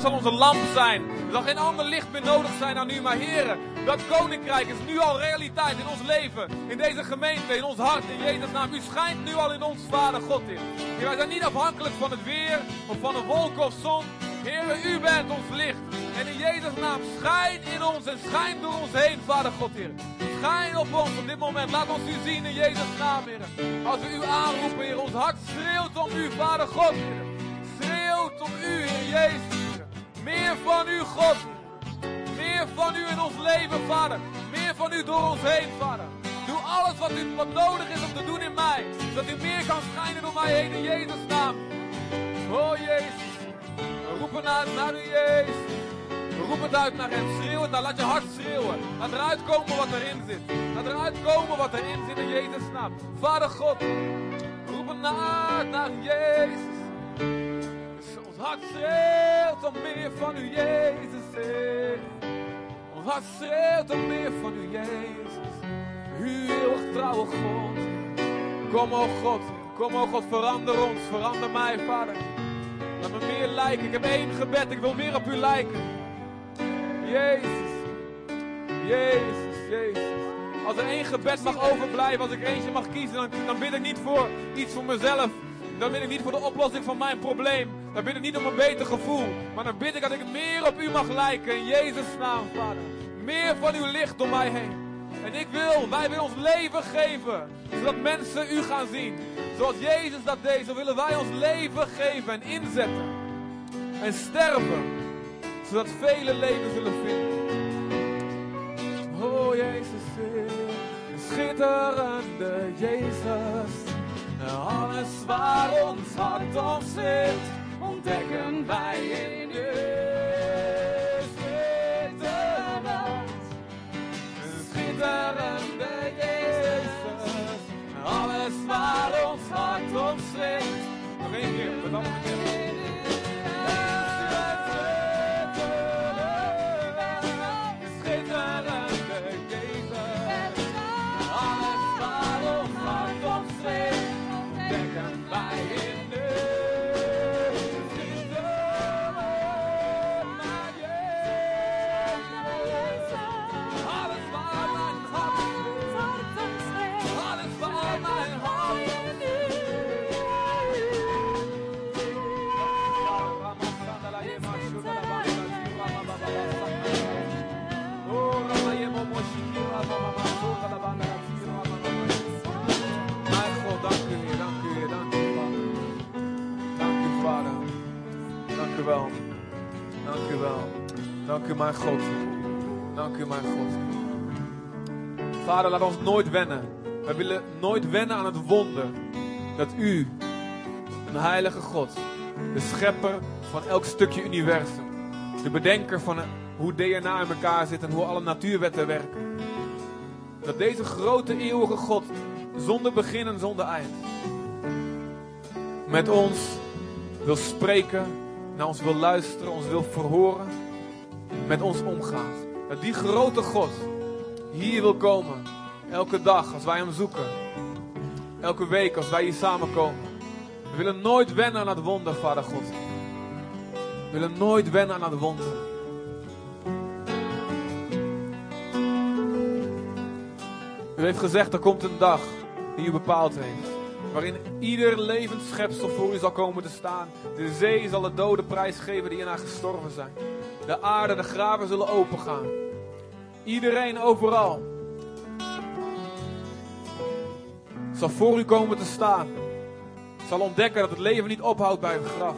zal onze lamp zijn. Er zal geen ander licht meer nodig zijn dan u. Maar heren, dat koninkrijk is nu al realiteit in ons leven. In deze gemeente, in ons hart, in Jezus' naam. U schijnt nu al in ons, Vader God in. Heer, wij zijn niet afhankelijk van het weer of van een wolk of zon. Heer, u bent ons licht. En in Jezus' naam, schijn in ons en schijn door ons heen, Vader God, Heer. Schijn op ons op dit moment. Laat ons u zien in Jezus' naam, Heer. Als we u aanroepen, Heer. Ons hart schreeuwt om u, Vader God, Heer. Schreeuwt om u, Heer Jezus. Meer van u, God. Meer van u in ons leven, Vader. Meer van u door ons heen, Vader. Doe alles wat, u, wat nodig is om te doen in mij. Zodat u meer kan schijnen door mij heen in Jezus' naam. Oh, Jezus. We roepen uit naar u, Jezus. Roep het uit naar hem. Schreeuw het. Laat je hart schreeuwen. Laat eruit komen wat erin zit. Laat eruit komen wat erin zit in Jezus' naam. Vader God. Roep het uit naar Jezus. Ons hart om meer van u, Jezus. Heer. Ons hart om meer van u, Jezus. U eeuwig trouwe God. Kom, o God. Kom, o God. Verander ons. Verander mij, Vader. Laat me meer lijken. Ik heb één gebed. Ik wil meer op u lijken. Jezus. Jezus, Jezus. Als er één gebed mag overblijven, als ik eentje mag kiezen, dan bid ik niet voor iets voor mezelf. Dan bid ik niet voor de oplossing van mijn probleem. Dan bid ik niet om een beter gevoel. Maar dan bid ik dat ik meer op u mag lijken. In Jezus' naam, Vader. Meer van uw licht door mij heen. En ik wil, wij willen ons leven geven. Zodat mensen u gaan zien. Zoals Jezus dat deed, zo willen wij ons leven geven en inzetten. En sterven. Zodat vele leven zullen vinden. Oh Jezus, schitterende Jezus. Alles waar ons hart op zit, ontdekken wij in u. Schitterend, schitterende Jezus. Alles waar ons hart op zit. Nog één keer, met Dank u mijn God. Dank u mijn God. Vader, laat ons nooit wennen. Wij willen nooit wennen aan het wonder dat u, een heilige God, de schepper van elk stukje universum, de bedenker van hoe DNA in elkaar zit en hoe alle natuurwetten werken, dat deze grote eeuwige God, zonder begin en zonder eind, met ons wil spreken, naar ons wil luisteren, ons wil verhoren, met ons omgaat. Dat die grote God hier wil komen, elke dag als wij hem zoeken, elke week als wij hier samenkomen. We willen nooit wennen aan het wonder, Vader God. We willen nooit wennen aan het wonder. U heeft gezegd, er komt een dag die u bepaald heeft. Waarin ieder levend schepsel voor u zal komen te staan. De zee zal de doden prijsgeven die in haar gestorven zijn. De aarde, de graven zullen opengaan. Iedereen overal zal voor u komen te staan. Zal ontdekken dat het leven niet ophoudt bij het graf.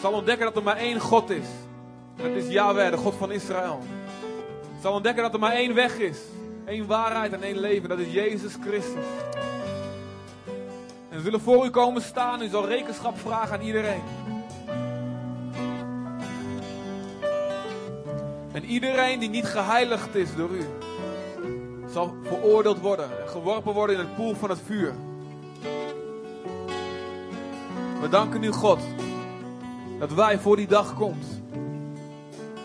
Zal ontdekken dat er maar één God is. Dat is Yahweh, de God van Israël. Zal ontdekken dat er maar één weg is. één waarheid en één leven. Dat is Jezus Christus. En we zullen voor u komen staan. U zal rekenschap vragen aan iedereen. En iedereen die niet geheiligd is door u, zal veroordeeld worden en geworpen worden in het poel van het vuur. We danken u, God, dat wij voor die dag komt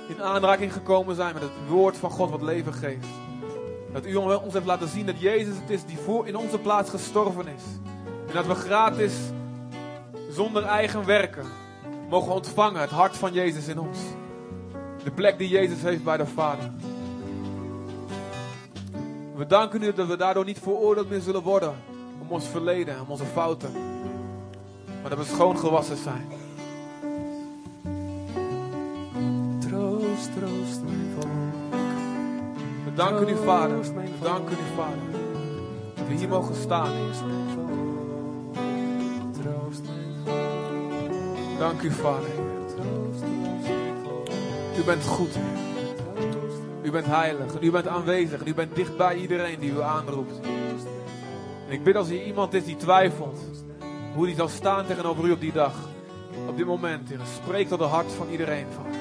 in aanraking gekomen zijn met het woord van God wat leven geeft. Dat u ons heeft laten zien dat Jezus het is die voor in onze plaats gestorven is. En dat we gratis, zonder eigen werken, mogen ontvangen het hart van Jezus in ons. De plek die Jezus heeft bij de Vader. We danken u dat we daardoor niet veroordeeld meer zullen worden om ons verleden, om onze fouten. Maar dat we schoon gewassen zijn. Troost, troost mijn volk. We danken u, Vader. We danken u, Vader. Dat we hier mogen staan. Troost mijn volk. Dank u, Vader. U bent goed. U bent heilig. U bent aanwezig. U bent dicht bij iedereen die u aanroept. En ik bid als er iemand is die twijfelt. Hoe die zal staan tegenover u op die dag. Op dit moment. Spreek tot het hart van iedereen, Vader.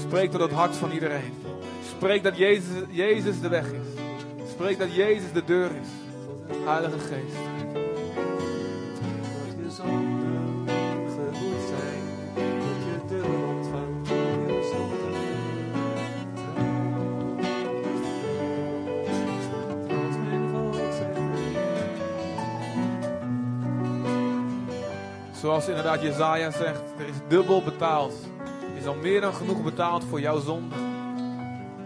Spreek tot het hart van iedereen. Spreek dat Jezus, Jezus de weg is. Spreek dat Jezus de deur is. Heilige Geest. Zoals inderdaad Jezaja zegt, er is dubbel betaald. Er is al meer dan genoeg betaald voor jouw zonde.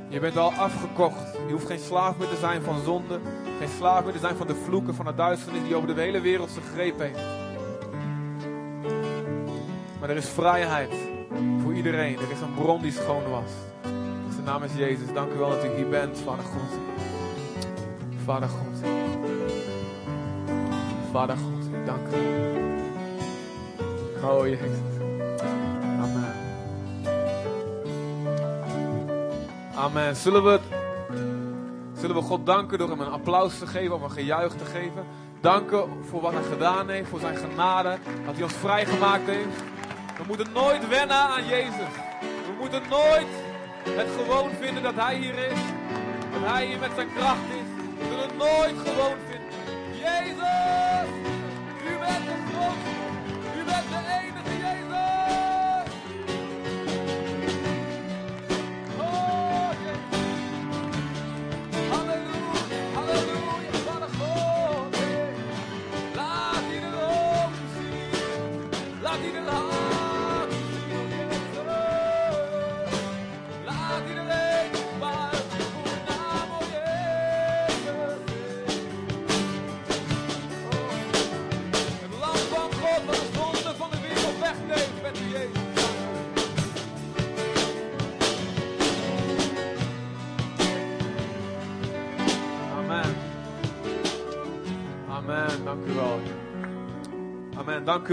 Je bent al afgekocht. Je hoeft geen slaaf meer te zijn van zonde. Geen slaaf meer te zijn van de vloeken, van de duisternis die over de hele wereld zijn greep heeft. Maar er is vrijheid voor iedereen. Er is een bron die schoon was. Zijn naam is Jezus. Dank u wel dat u hier bent, Vader God. Vader God. Vader God, dank u. Oh Jezus. Amen. Amen. Zullen we, zullen we God danken door hem een applaus te geven of een gejuich te geven? Danken voor wat hij gedaan heeft, voor zijn genade, dat hij ons vrijgemaakt heeft. We moeten nooit wennen aan Jezus. We moeten nooit het gewoon vinden dat hij hier is. Dat hij hier met zijn kracht is. We zullen het nooit gewoon vinden.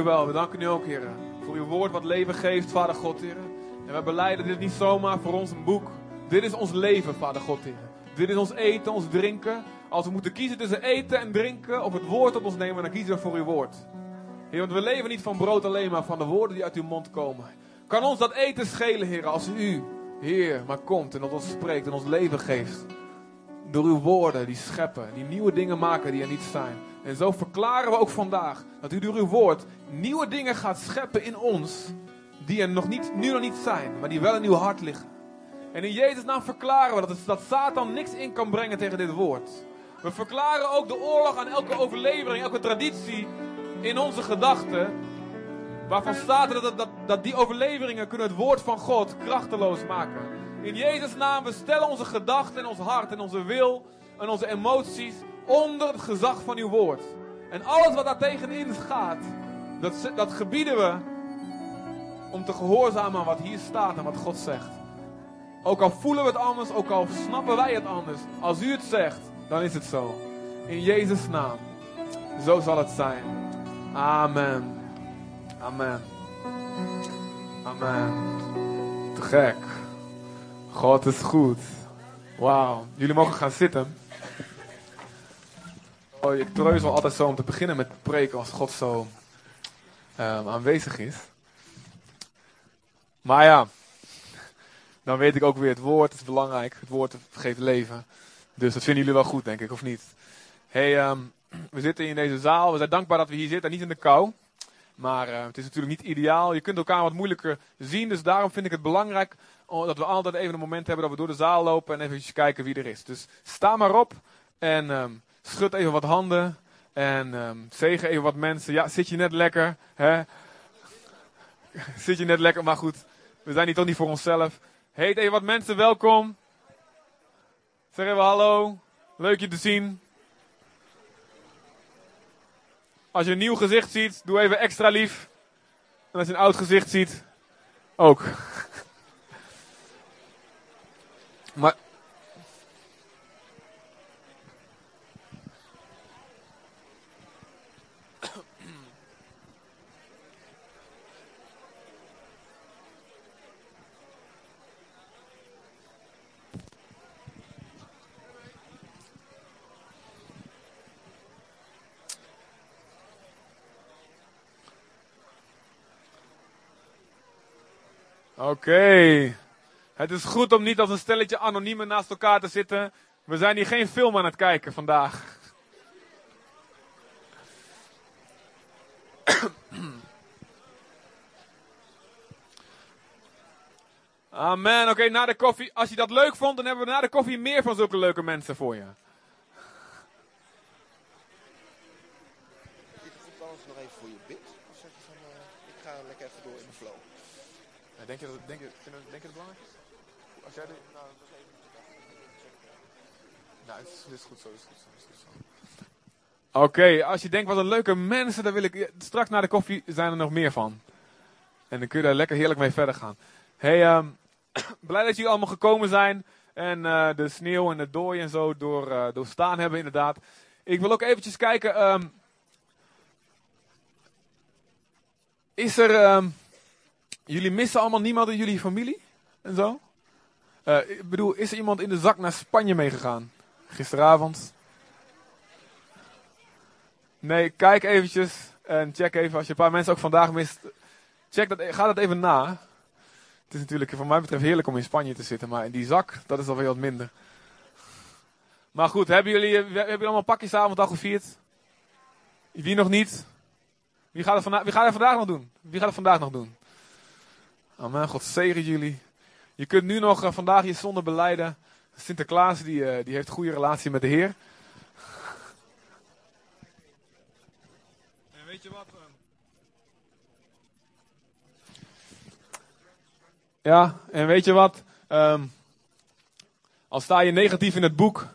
Wel. We danken u ook, Heer, voor uw woord wat leven geeft, Vader God, Heer. En we beleiden dit niet zomaar voor ons een boek. Dit is ons leven, Vader God, Heer. Dit is ons eten, ons drinken. Als we moeten kiezen tussen eten en drinken of het woord op ons nemen, dan kiezen we voor uw woord. Heer, want we leven niet van brood alleen, maar van de woorden die uit uw mond komen. Kan ons dat eten schelen, Heer, als u, Heer, maar komt en tot ons spreekt en ons leven geeft. Door uw woorden die scheppen, die nieuwe dingen maken die er niet zijn. En zo verklaren we ook vandaag dat u door uw woord nieuwe dingen gaat scheppen in ons. Die er nog niet, nu nog niet zijn, maar die wel in uw hart liggen. En in Jezus' naam verklaren we dat, Satan niks in kan brengen tegen dit woord. We verklaren ook de oorlog aan elke overlevering, elke traditie in onze gedachten. Waarvan staat dat, dat, dat die overleveringen kunnen het woord van God krachteloos maken. In Jezus' naam, we stellen onze gedachten en ons hart en onze wil en onze emoties onder het gezag van uw woord. En alles wat daar tegenin gaat, dat, dat gebieden we om te gehoorzamen aan wat hier staat en wat God zegt. Ook al voelen we het anders, ook al snappen wij het anders. Als u het zegt, dan is het zo. In Jezus' naam. Zo zal het zijn. Amen. Amen. Amen. Te gek. God is goed. Wauw. Jullie mogen gaan zitten. Oh, ik treuzel altijd zo om te beginnen met preken als God zo ehm, aanwezig is. Maar ja, dan weet ik ook weer het woord is belangrijk. Het woord geeft leven. Dus dat vinden jullie wel goed, denk ik, of niet? hey, ehm, we zitten in deze zaal. We zijn dankbaar dat we hier zitten, niet in de kou. Maar eh, het is natuurlijk niet ideaal. Je kunt elkaar wat moeilijker zien. Dus daarom vind ik het belangrijk oh, dat we altijd even een moment hebben dat we door de zaal lopen en even kijken wie er is. Dus sta maar op en ehm, schud even wat handen. En ehm, zegen even wat mensen. Ja, zit je net lekker? Hè? Zit je net lekker? Maar goed, we zijn hier toch niet voor onszelf. Heet even wat mensen welkom. Zeg even hallo. Leuk je te zien. Als je een nieuw gezicht ziet, doe even extra lief. En als je een oud gezicht ziet, ook. Maar. Oké. Het is goed om niet als een stelletje anoniemen naast elkaar te zitten. We zijn hier geen film aan het kijken vandaag. Amen. Oké, na de koffie. Als je dat leuk vond, dan hebben we na de koffie meer van zulke leuke mensen voor je. Is het goed als ik nog even voor je bid? Of zeg je van, eh, ik ga lekker even door in de flow? Denk je dat, denk je, denk je dat belangrijk is? Als jij dit... Nou, dat was even te Nou, het is, dit is goed zo, dit is goed zo, dit is goed zo. Oké, als je denkt wat een leuke mensen, dan wil ik... Straks na de koffie zijn er nog meer van. En dan kun je daar lekker heerlijk mee verder gaan. hey, ehm, blij dat jullie allemaal gekomen zijn. En eh, de sneeuw en de dooi en zo door, eh, doorstaan hebben inderdaad. Ik wil ook eventjes kijken... ehm, is er... ehm, jullie missen allemaal niemand in jullie familie? En zo? Eh, ik bedoel, is er iemand in de zak naar Spanje meegegaan? Gisteravond? Nee, kijk eventjes en check even. Als je een paar mensen ook vandaag mist, check dat, ga dat even na. Het is natuurlijk voor mij betreft heerlijk om in Spanje te zitten, maar in die zak, dat is alweer wat minder. Maar goed, hebben jullie, hebben jullie allemaal pakjesavond al gevierd? Wie nog niet? Wie gaat, het vanda- wie gaat het vandaag nog doen? Wie gaat het vandaag nog doen? Amen, God zegen jullie. Je kunt nu nog eh, vandaag je zonde beleiden. Sinterklaas die, eh, die heeft een goede relatie met de Heer. En weet je wat? ehm? Ja, en weet je wat? Ehm al sta je negatief in het boek.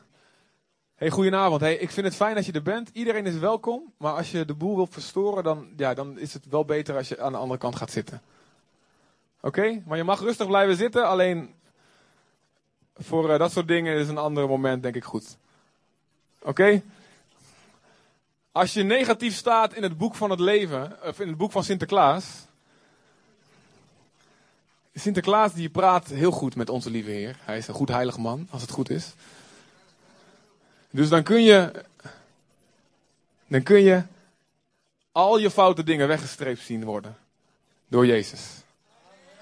Hey, goedenavond. Hey, ik vind het fijn dat je er bent. Iedereen is welkom. Maar als je de boel wilt verstoren, dan, ja, dan is het wel beter als je aan de andere kant gaat zitten. Oké? Maar je mag rustig blijven zitten. Alleen voor eh, dat soort dingen is een ander moment, denk ik, goed. Oké? Als je negatief staat in het boek van het leven, of in het boek van Sinterklaas. Sinterklaas die praat heel goed met onze lieve Heer. Hij is een goed heilig man, als het goed is. Dus dan kun je, dan kun je al je foute dingen weggestreept zien worden door Jezus.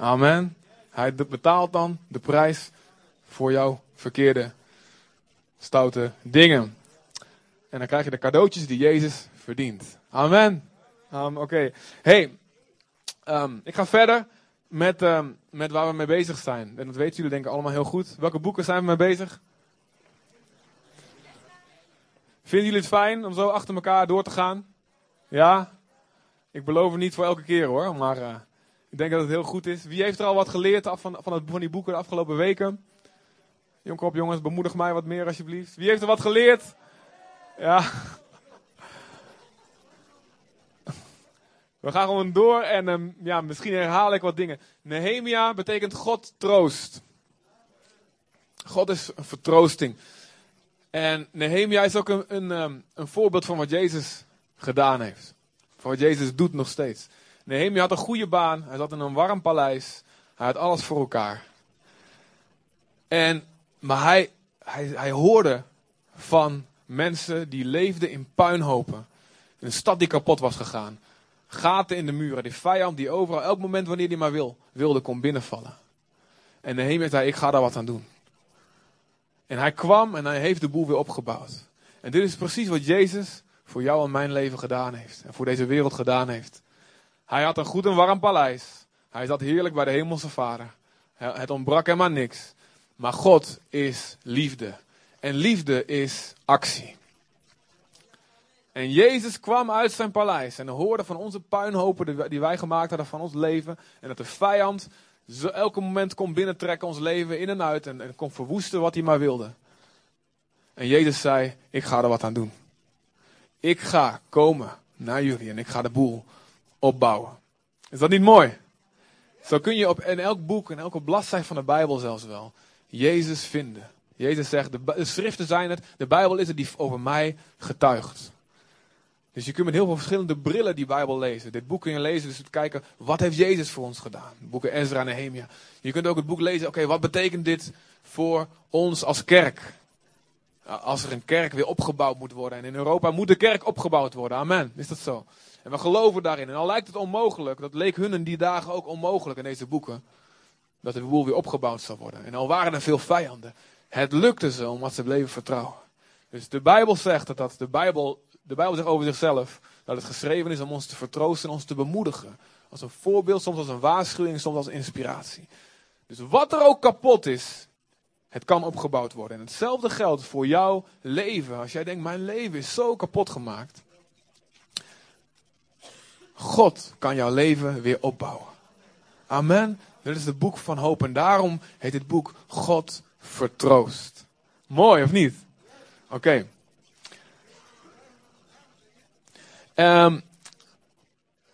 Amen. Hij betaalt dan de prijs voor jouw verkeerde, stoute dingen. En dan krijg je de cadeautjes die Jezus verdient. Amen. Um, Oké. Hey, ehm, ik ga verder met, ehm, met waar we mee bezig zijn. En dat weten jullie denk ik allemaal heel goed. Welke boeken zijn we mee bezig? Vinden jullie het fijn om zo achter elkaar door te gaan? Ja? Ik beloof het niet voor elke keer hoor, maar eh, ik denk dat het heel goed is. Wie heeft er al wat geleerd af van, van, het, die boeken de afgelopen weken? Jonk op jongens, bemoedig mij wat meer alsjeblieft. Wie heeft er wat geleerd? Ja. We gaan gewoon door en ehm, ja, misschien herhaal ik wat dingen. Nehemia betekent God troost. God is een vertroosting. En Nehemia is ook een, een, ehm, een voorbeeld van wat Jezus gedaan heeft. Van wat Jezus doet nog steeds. Nehemia had een goede baan. Hij zat in een warm paleis. Hij had alles voor elkaar. En, maar hij, hij, hij hoorde van mensen die leefden in puinhopen. In een stad die kapot was gegaan. Gaten in de muren. Die vijand die overal, elk moment wanneer hij maar wil, wilde, kon binnenvallen. En Nehemia zei, ik ga daar wat aan doen. En hij kwam en hij heeft de boel weer opgebouwd. En dit is precies wat Jezus voor jou en mijn leven gedaan heeft. En voor deze wereld gedaan heeft. Hij had een goed en warm paleis. Hij zat heerlijk bij de hemelse vader. Het ontbrak hem aan niks. Maar God is liefde. En liefde is actie. En Jezus kwam uit zijn paleis en hoorde van onze puinhopen die wij gemaakt hadden van ons leven. En dat de vijand zo elke moment kon binnentrekken ons leven in en uit en, en kon verwoesten wat hij maar wilde. En Jezus zei, ik ga er wat aan doen. Ik ga komen naar jullie en ik ga de boel opbouwen. Is dat niet mooi? Zo kun je op, in elk boek, in elke bladzijde van de Bijbel zelfs wel, Jezus vinden. Jezus zegt, de, schriften zijn het, de Bijbel is het die over mij getuigt. Dus je kunt met heel veel verschillende brillen die Bijbel lezen. Dit boek kun je lezen, dus te kijken, wat heeft Jezus voor ons gedaan? Boeken Ezra en Nehemia. Je kunt ook het boek lezen, oké, wat betekent dit voor ons als kerk? Als er een kerk weer opgebouwd moet worden. En in Europa moet de kerk opgebouwd worden. Amen. Is dat zo? En we geloven daarin. En al lijkt het onmogelijk, dat leek hun in die dagen ook onmogelijk in deze boeken. Dat de boel weer opgebouwd zou worden. En al waren er veel vijanden. Het lukte ze omdat ze bleven vertrouwen. Dus de Bijbel zegt dat, dat de, Bijbel, de Bijbel zegt over zichzelf dat het geschreven is om ons te vertroosten en ons te bemoedigen. Als een voorbeeld, soms als een waarschuwing, soms als inspiratie. Dus wat er ook kapot is, het kan opgebouwd worden. En hetzelfde geldt voor jouw leven. Als jij denkt, mijn leven is zo kapot gemaakt. God kan jouw leven weer opbouwen. Amen. Dit is het boek van hoop. En daarom heet het boek God vertroost. Mooi of niet? Oké. Ehm,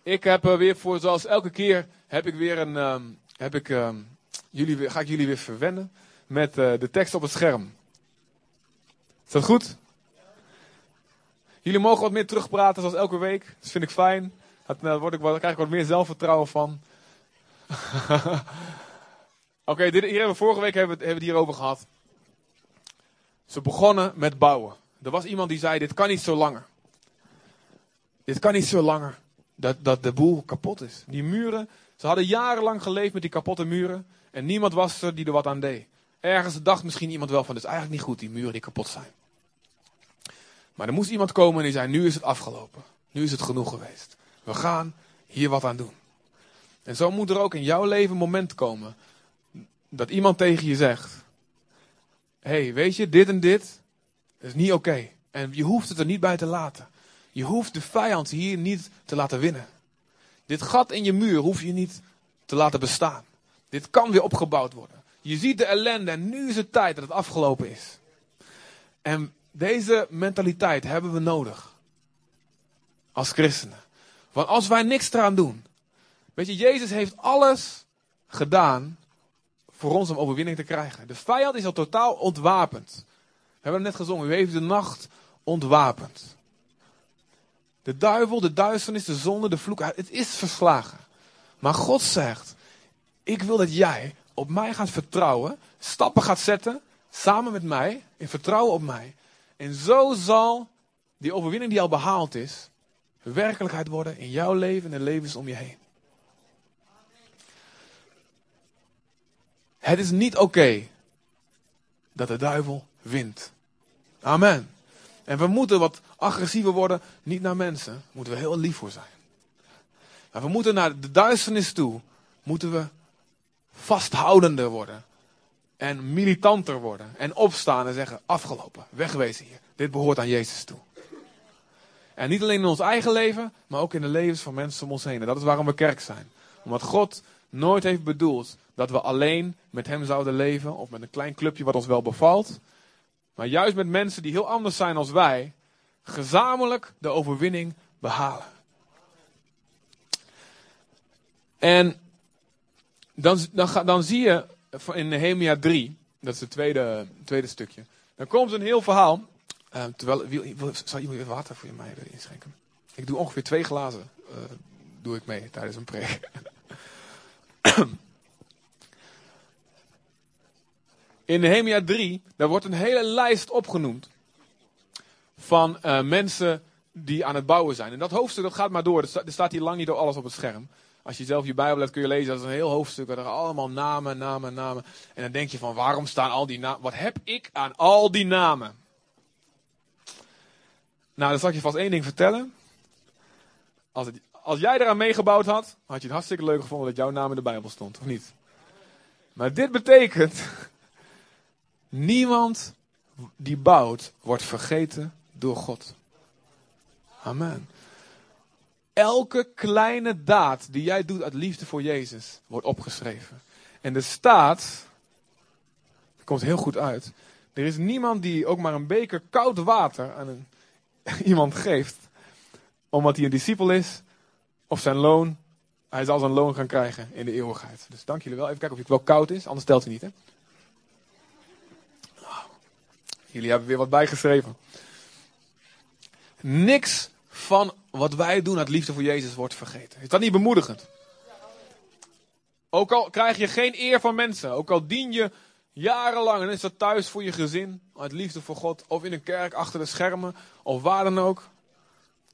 ik heb weer voor, zoals elke keer, heb ik weer een, ehm, heb ik, ehm, jullie ga ik jullie weer verwennen met uh, de tekst op het scherm. Is dat goed? Jullie mogen wat meer terugpraten zoals elke week. Dat vind ik fijn. Daar, word ik, krijg ik wat meer zelfvertrouwen van. Oké, hier hebben we vorige week hebben we, hebben we het hierover gehad. Ze begonnen met bouwen. Er was iemand die zei: Dit kan niet zo langer. Dit kan niet zo langer. Dat, dat de boel kapot is. Die muren, ze hadden jarenlang geleefd met die kapotte muren. En niemand was er die er wat aan deed. Ergens dacht misschien iemand wel van: Dit is eigenlijk niet goed, die muren die kapot zijn. Maar er moest iemand komen en die zei: Nu is het afgelopen. Nu is het genoeg geweest. We gaan hier wat aan doen. En zo moet er ook in jouw leven een moment komen dat iemand tegen je zegt: hey, weet je, dit en dit is niet oké. En je hoeft het er niet bij te laten. Je hoeft de vijand hier niet te laten winnen. Dit gat in je muur hoef je niet te laten bestaan. Dit kan weer opgebouwd worden. Je ziet de ellende en nu is het tijd dat het afgelopen is. En deze mentaliteit hebben we nodig. Als christenen. Want als wij niks eraan doen. Weet je, Jezus heeft alles gedaan voor ons om overwinning te krijgen. De vijand is al totaal ontwapend. We hebben net gezongen. U heeft de nacht ontwapend. De duivel, de duisternis, de zonde, de vloek. Het is verslagen. Maar God zegt: Ik wil dat jij op mij gaat vertrouwen. Stappen gaat zetten. Samen met mij. In vertrouwen op mij. En zo zal die overwinning die al behaald is. Werkelijkheid worden in jouw leven en de levens om je heen. Het is niet oké dat de duivel wint. Amen. En we moeten wat agressiever worden, niet naar mensen, moeten we heel lief voor zijn. Maar we moeten naar de duisternis toe, moeten we vasthoudender worden. En militanter worden. En opstaan en zeggen, afgelopen, wegwezen hier. Dit behoort aan Jezus toe. En niet alleen in ons eigen leven, maar ook in de levens van mensen om ons heen. En dat is waarom we kerk zijn. Omdat God nooit heeft bedoeld dat we alleen met hem zouden leven. Of met een klein clubje wat ons wel bevalt. Maar juist met mensen die heel anders zijn als wij. Gezamenlijk de overwinning behalen. En dan, dan, dan zie je in Nehemia 3. Dat is het tweede, tweede stukje. Dan komt een heel verhaal. Uh, terwijl, wil, wil, iemand even water voor mij inschenken? Ik doe ongeveer twee glazen. Uh, doe ik mee tijdens een preek. In Nehemia 3, daar wordt een hele lijst opgenoemd van uh, mensen die aan het bouwen zijn. En dat hoofdstuk dat gaat maar door. Er staat hier lang niet door alles op het scherm. Als je zelf je Bijbel hebt kun je lezen, dat is een heel hoofdstuk. Er allemaal namen, namen, namen. En dan denk je van, waarom staan al die namen? Wat heb ik aan al die namen? Nou, dan zal ik je vast één ding vertellen. Als, als jij eraan meegebouwd had, had je het hartstikke leuk gevonden dat jouw naam in de Bijbel stond, of niet? Maar dit betekent Niemand die bouwt, wordt vergeten door God. Amen. Elke kleine daad die jij doet uit liefde voor Jezus, wordt opgeschreven. En er staat, het komt heel goed uit, er is niemand die ook maar een beker koud water aan een, iemand geeft, omdat hij een discipel is, of zijn loon, hij zal zijn loon gaan krijgen in de eeuwigheid. Dus dank jullie wel. Even kijken of het wel koud is, anders stelt hij niet. Hè? Jullie hebben weer wat bijgeschreven. Niks van wat wij doen uit liefde voor Jezus wordt vergeten. Is dat niet bemoedigend? Ook al krijg je geen eer van mensen, ook al dien je jarenlang en is dat thuis voor je gezin, uit liefde voor God, of in een kerk achter de schermen, of waar dan ook.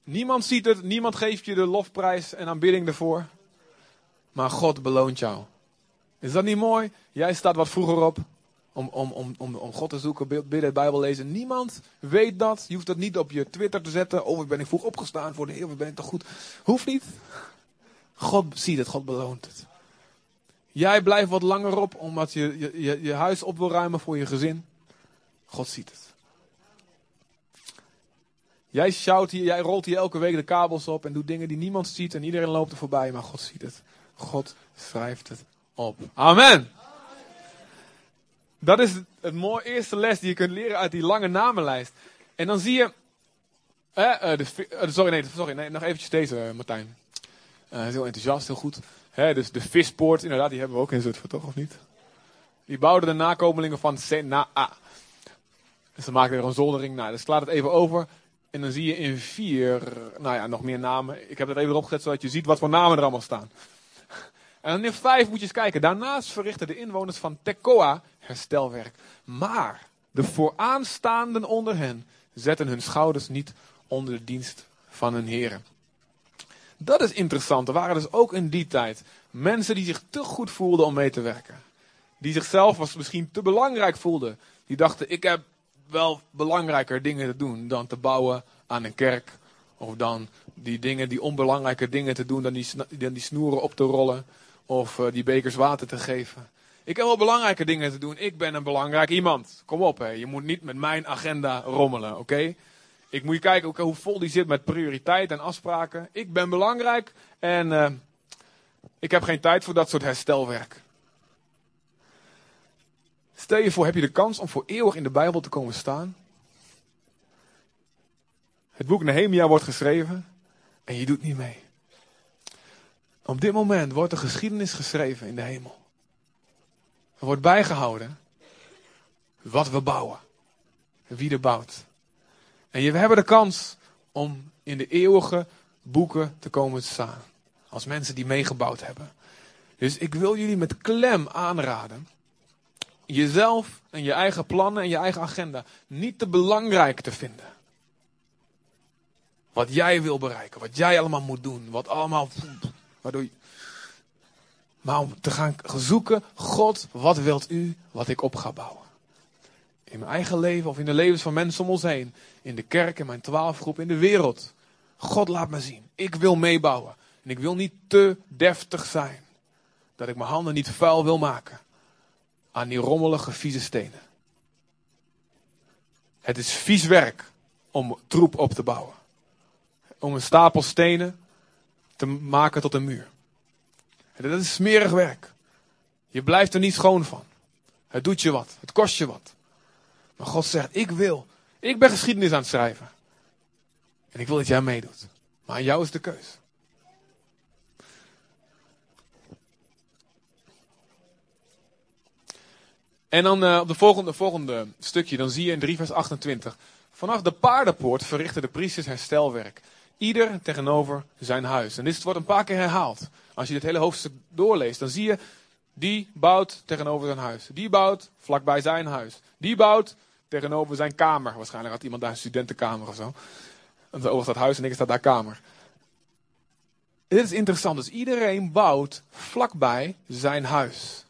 Niemand ziet het, niemand geeft je de lofprijs en aanbidding ervoor. Maar God beloont jou. Is dat niet mooi? Jij staat wat vroeger op om, om, om, om, om God te zoeken, bidden, Bijbel lezen. Niemand weet dat. Je hoeft dat niet op je Twitter te zetten. Oh, ben ik vroeg opgestaan voor de Heer, ben ik toch goed. Hoeft niet. God ziet het, God beloont het. Jij blijft wat langer op omdat je, je, je huis op wil ruimen voor je gezin. God ziet het. Jij shout hier, jij rolt hier elke week de kabels op en doet dingen die niemand ziet en iedereen loopt er voorbij, maar God ziet het. God schrijft het op. Amen. Dat is het mooie eerste les die je kunt leren uit die lange namenlijst. En dan zie je. Eh, de, sorry, nee, sorry, nee, nog eventjes deze, Martijn. Uh, heel enthousiast, heel goed. Dus de vispoort, inderdaad, die hebben we ook in Zutphen, toch? Of niet? Die bouwden de nakomelingen van Senaa. Dus ze maakten er een zoldering. Nou, dus ik laat het even over. En dan zie je in vier, nou ja, nog meer namen. Ik heb het even erop gezet zodat je ziet wat voor namen er allemaal staan. En dan in vijf moet je eens kijken. Daarnaast verrichten de inwoners van Tekoa herstelwerk. Maar de vooraanstaanden onder hen zetten hun schouders niet onder de dienst van hun heren. Dat is interessant. Er waren dus ook in die tijd mensen die zich te goed voelden om mee te werken. Die zichzelf was misschien te belangrijk voelden. Die dachten, ik heb wel belangrijker dingen te doen dan te bouwen aan een kerk. Of dan die dingen, die onbelangrijke dingen te doen dan die, dan die snoeren op te rollen. Of uh, die bekers water te geven. Ik heb wel belangrijke dingen te doen. Ik ben een belangrijk iemand. Kom op, hè. je moet niet met mijn agenda rommelen, oké? Ik moet kijken okay, hoe vol die zit met prioriteit en afspraken. Ik ben belangrijk en uh, ik heb geen tijd voor dat soort herstelwerk. Stel je voor, heb je de kans om voor eeuwig in de Bijbel te komen staan? Het boek Nehemia wordt geschreven en je doet niet mee. Op dit moment wordt de geschiedenis geschreven in de hemel. Er wordt bijgehouden wat we bouwen. Wie er bouwt. En we hebben de kans om in de eeuwige boeken te komen staan. Als mensen die meegebouwd hebben. Dus ik wil jullie met klem aanraden. Jezelf en je eigen plannen en je eigen agenda niet te belangrijk te vinden. Wat jij wil bereiken, wat jij allemaal moet doen, wat allemaal. Waardoor je, maar om te gaan zoeken, God, wat wilt u wat ik op ga bouwen? In mijn eigen leven of in de levens van mensen om ons heen. In de kerk, in mijn twaalfgroep, in de wereld. God laat me zien. Ik wil meebouwen. En ik wil niet te deftig zijn. Dat ik mijn handen niet vuil wil maken. Aan die rommelige, vieze stenen. Het is vies werk om troep op te bouwen. Om een stapel stenen te maken tot een muur. Dat is smerig werk. Je blijft er niet schoon van. Het doet je wat. Het kost je wat. Maar God zegt, ik wil. Ik ben geschiedenis aan het schrijven. En ik wil dat jij meedoet. Maar aan jou is de keus. En dan uh, op de volgende, volgende stukje, dan zie je in 3 vers 28. Vanaf de paardenpoort verrichten de priesters herstelwerk. Ieder tegenover zijn huis. En dit wordt een paar keer herhaald. Als je dit hele hoofdstuk doorleest, dan zie je, die bouwt tegenover zijn huis. Die bouwt vlakbij zijn huis. Die bouwt tegenover zijn kamer. Waarschijnlijk had iemand daar een studentenkamer of zo. En over staat huis en ik staat daar kamer. Dit is interessant. Dus iedereen bouwt vlakbij zijn huis.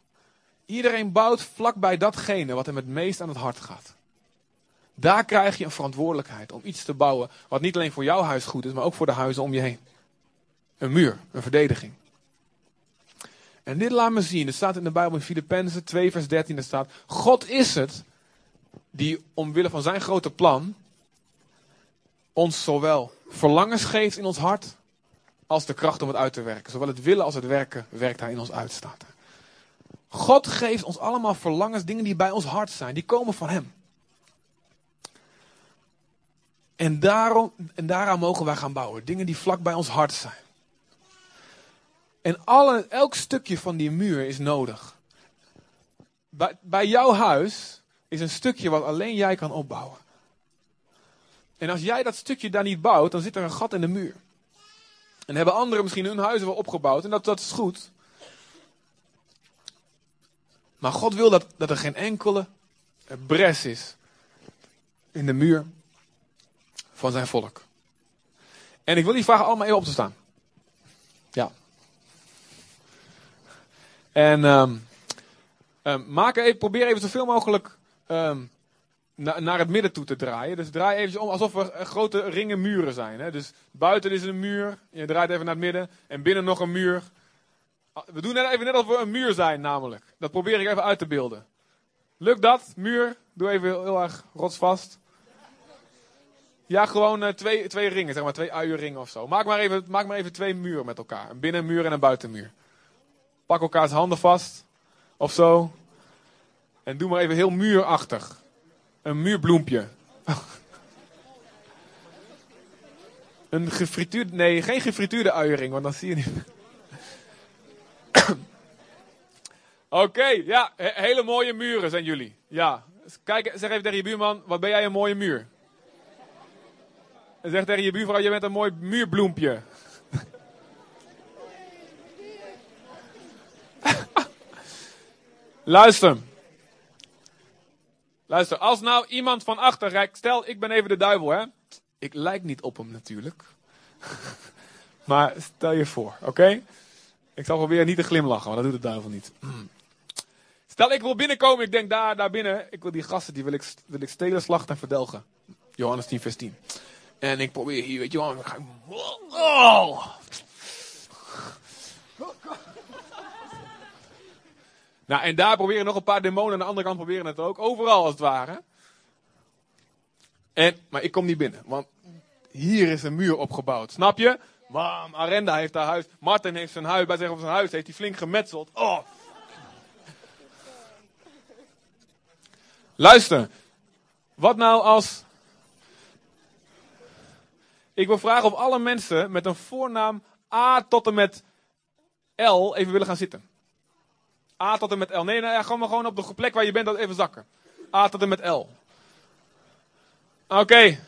Iedereen bouwt vlakbij datgene wat hem het meest aan het hart gaat. Daar krijg je een verantwoordelijkheid om iets te bouwen wat niet alleen voor jouw huis goed is, maar ook voor de huizen om je heen. Een muur, een verdediging. En dit laat me zien, het staat in de Bijbel in Filippenzen 2 vers 13, er staat, God is het die omwille van zijn grote plan ons zowel verlangens geeft in ons hart, als de kracht om het uit te werken. Zowel het willen als het werken werkt hij in ons uit, staat God geeft ons allemaal verlangens, dingen die bij ons hart zijn. Die komen van Hem. En, daarom, en daaraan mogen wij gaan bouwen. Dingen die vlak bij ons hart zijn. En alle, elk stukje van die muur is nodig. Bij, bij jouw huis is een stukje wat alleen jij kan opbouwen. En als jij dat stukje daar niet bouwt, dan zit er een gat in de muur. En hebben anderen misschien hun huizen wel opgebouwd. En dat, dat is goed. Maar God wil dat, dat er geen enkele bres is in de muur van zijn volk. En ik wil jullie vragen allemaal even op te staan. Ja. En um, um, maak even, probeer even zoveel mogelijk na, naar het midden toe te draaien. Dus draai even om alsof er grote ringen muren zijn. Hè? Dus buiten is een muur, je draait even naar het midden. En binnen nog een muur. We doen net even net alsof we een muur zijn namelijk. Dat probeer ik even uit te beelden. Lukt dat? Muur? Doe even heel, heel erg rotsvast. Ja, gewoon uh, twee, twee ringen, zeg maar, twee uierringen of zo. Maak maar, even, maak maar even twee muren met elkaar. Een binnenmuur en een buitenmuur. Pak elkaars handen vast. Of zo. En doe maar even heel muurachtig. Een muurbloempje. een gefrituurde, nee, geen gefrituurde uiering, want dan zie je niet. Oké, ja, he hele mooie muren zijn jullie. Ja, kijk, zeg even tegen je buurman, wat ben jij een mooie muur? En zeg tegen je buurvrouw, je bent een mooi muurbloempje. Luister. Luister, als nou iemand van achter rijdt, stel ik ben even de duivel, hè. Ik lijk niet op hem natuurlijk. maar stel je voor, oké? Ik zal proberen niet te glimlachen, want dat doet de duivel niet. Stel ik wil binnenkomen, ik denk daar, daar binnen, ik wil die gasten, die wil ik, wil ik stelen, slachten en verdelgen. Johannes 10 vers 10. En ik probeer hier, weet je wel, ga. Oh! Nou, en daar proberen nog een paar demonen aan de andere kant proberen het ook. Overal als het ware. En, maar ik kom niet binnen, want hier is een muur opgebouwd. Snap je? Mam, Arenda heeft haar huis. Martin heeft zijn huis, bij zich op zijn huis heeft hij flink gemetseld. Oh. Luister. Wat nou als ik wil vragen of alle mensen met een voornaam A tot en met L even willen gaan zitten. A tot en met L. Nee, nee, gewoon, gewoon op de plek waar je bent, dat even zakken. A tot en met L. Oké.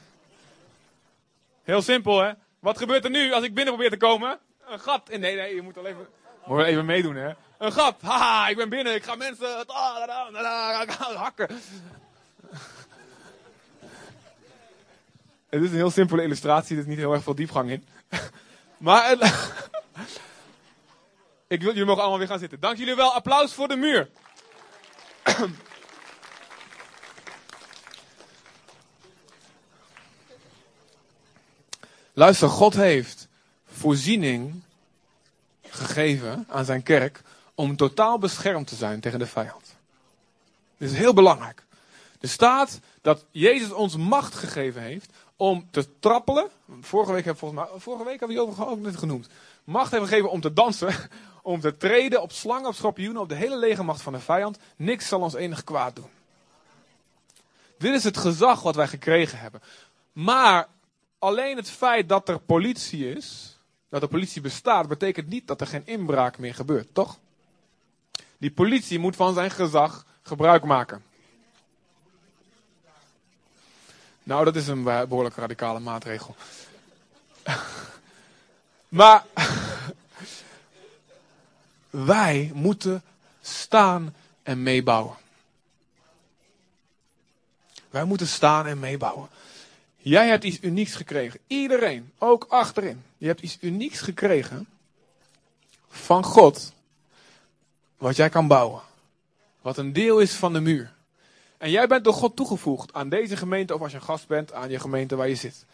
Heel simpel, hè? Wat gebeurt er nu als ik binnen probeer te komen? Een gat. Nee, nee, je moet al even, moet even meedoen, hè? Een gat. Haha, ik ben binnen. Ik ga mensen hakken. Het is een heel simpele illustratie, er is niet heel erg veel diepgang in. Maar ik wil, jullie mogen allemaal weer gaan zitten. Dank jullie wel. Applaus voor de muur. Luister, God heeft voorziening gegeven aan zijn kerk om totaal beschermd te zijn tegen de vijand. Dit is heel belangrijk. Er staat dat Jezus ons macht gegeven heeft om te trappelen. Vorige week heb volgens mij, vorige week hebben we die ook net genoemd. Macht hebben gegeven om te dansen, om te treden op slangen, op schorpioenen, op de hele legermacht van de vijand. Niks zal ons enig kwaad doen. Dit is het gezag wat wij gekregen hebben. Maar alleen het feit dat er politie is, dat de politie bestaat, betekent niet dat er geen inbraak meer gebeurt, toch? Die politie moet van zijn gezag gebruik maken. Nou, dat is een behoorlijk radicale maatregel. maar wij moeten staan en meebouwen. Wij moeten staan en meebouwen. Jij hebt iets unieks gekregen. Iedereen, ook achterin. Je hebt iets unieks gekregen van God. Wat jij kan bouwen. Wat een deel is van de muur. En jij bent door God toegevoegd aan deze gemeente of als je gast bent aan je gemeente waar je zit.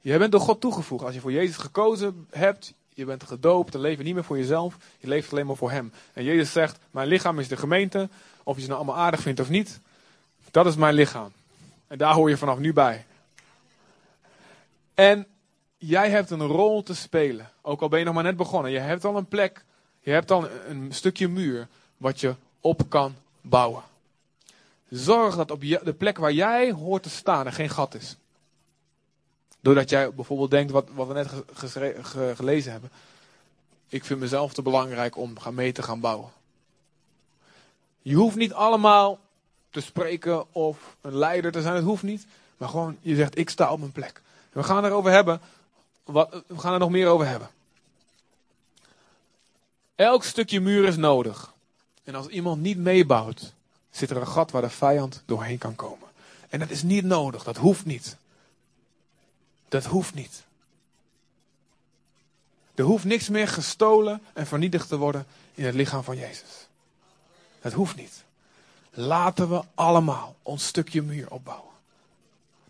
Jij bent door God toegevoegd. Als je voor Jezus gekozen hebt, je bent gedoopt, dan leef je niet meer voor jezelf, je leeft alleen maar voor Hem. En Jezus zegt, mijn lichaam is de gemeente, of je ze nou allemaal aardig vindt of niet, dat is mijn lichaam. En daar hoor je vanaf nu bij. En jij hebt een rol te spelen, ook al ben je nog maar net begonnen. Je hebt al een plek, je hebt al een stukje muur wat je op kan bouwen. Zorg dat op de plek waar jij hoort te staan er geen gat is. Doordat jij bijvoorbeeld denkt, wat, wat we net gelezen hebben. Ik vind mezelf te belangrijk om mee te gaan bouwen. Je hoeft niet allemaal te spreken of een leider te zijn. Het hoeft niet. Maar gewoon, je zegt, ik sta op mijn plek. We gaan erover hebben. Wat, we gaan er nog meer over hebben. Elk stukje muur is nodig. En als iemand niet meebouwt, zit er een gat waar de vijand doorheen kan komen. En dat is niet nodig. Dat hoeft niet. Dat hoeft niet. Er hoeft niks meer gestolen en vernietigd te worden in het lichaam van Jezus. Dat hoeft niet. Laten we allemaal ons stukje muur opbouwen.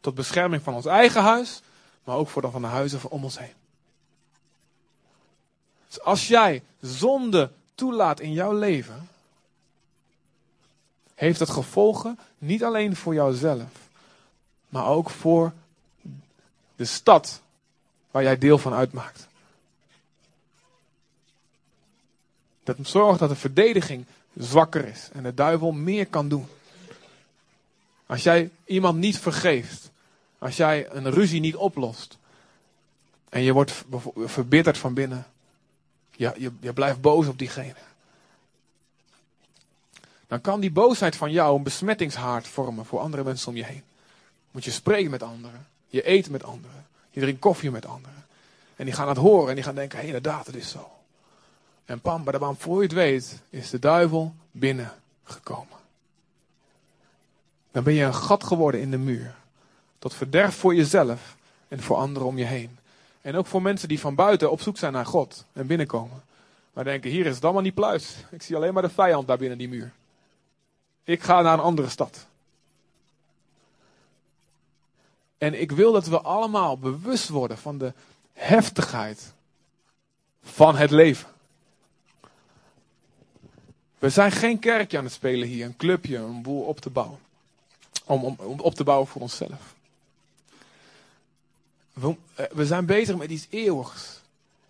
Tot bescherming van ons eigen huis, maar ook voor de van de huizen om ons heen. Dus als jij zonde toelaat in jouw leven, heeft dat gevolgen niet alleen voor jouzelf, maar ook voor de stad waar jij deel van uitmaakt. Dat zorgt dat de verdediging zwakker is en de duivel meer kan doen. Als jij iemand niet vergeeft, als jij een ruzie niet oplost en je wordt verbitterd van binnen, je, je, je blijft boos op diegene. Dan kan die boosheid van jou een besmettingshaard vormen voor andere mensen om je heen. Moet je spreken met anderen, je eet met anderen, je drinkt koffie met anderen. En die gaan het horen en die gaan denken, hé, inderdaad, het is zo. En pam, badabam, voor je het weet, is de duivel binnengekomen. Dan ben je een gat geworden in de muur. Tot verderf voor jezelf en voor anderen om je heen. En ook voor mensen die van buiten op zoek zijn naar God en binnenkomen. Maar denken, hier is het allemaal niet pluis. Ik zie alleen maar de vijand daar binnen die muur. Ik ga naar een andere stad. En ik wil dat we allemaal bewust worden van de heftigheid van het leven. We zijn geen kerkje aan het spelen hier, een clubje, een boel op te bouwen. Om, om, om op te bouwen voor onszelf. We, eh, we zijn bezig met iets eeuwigs.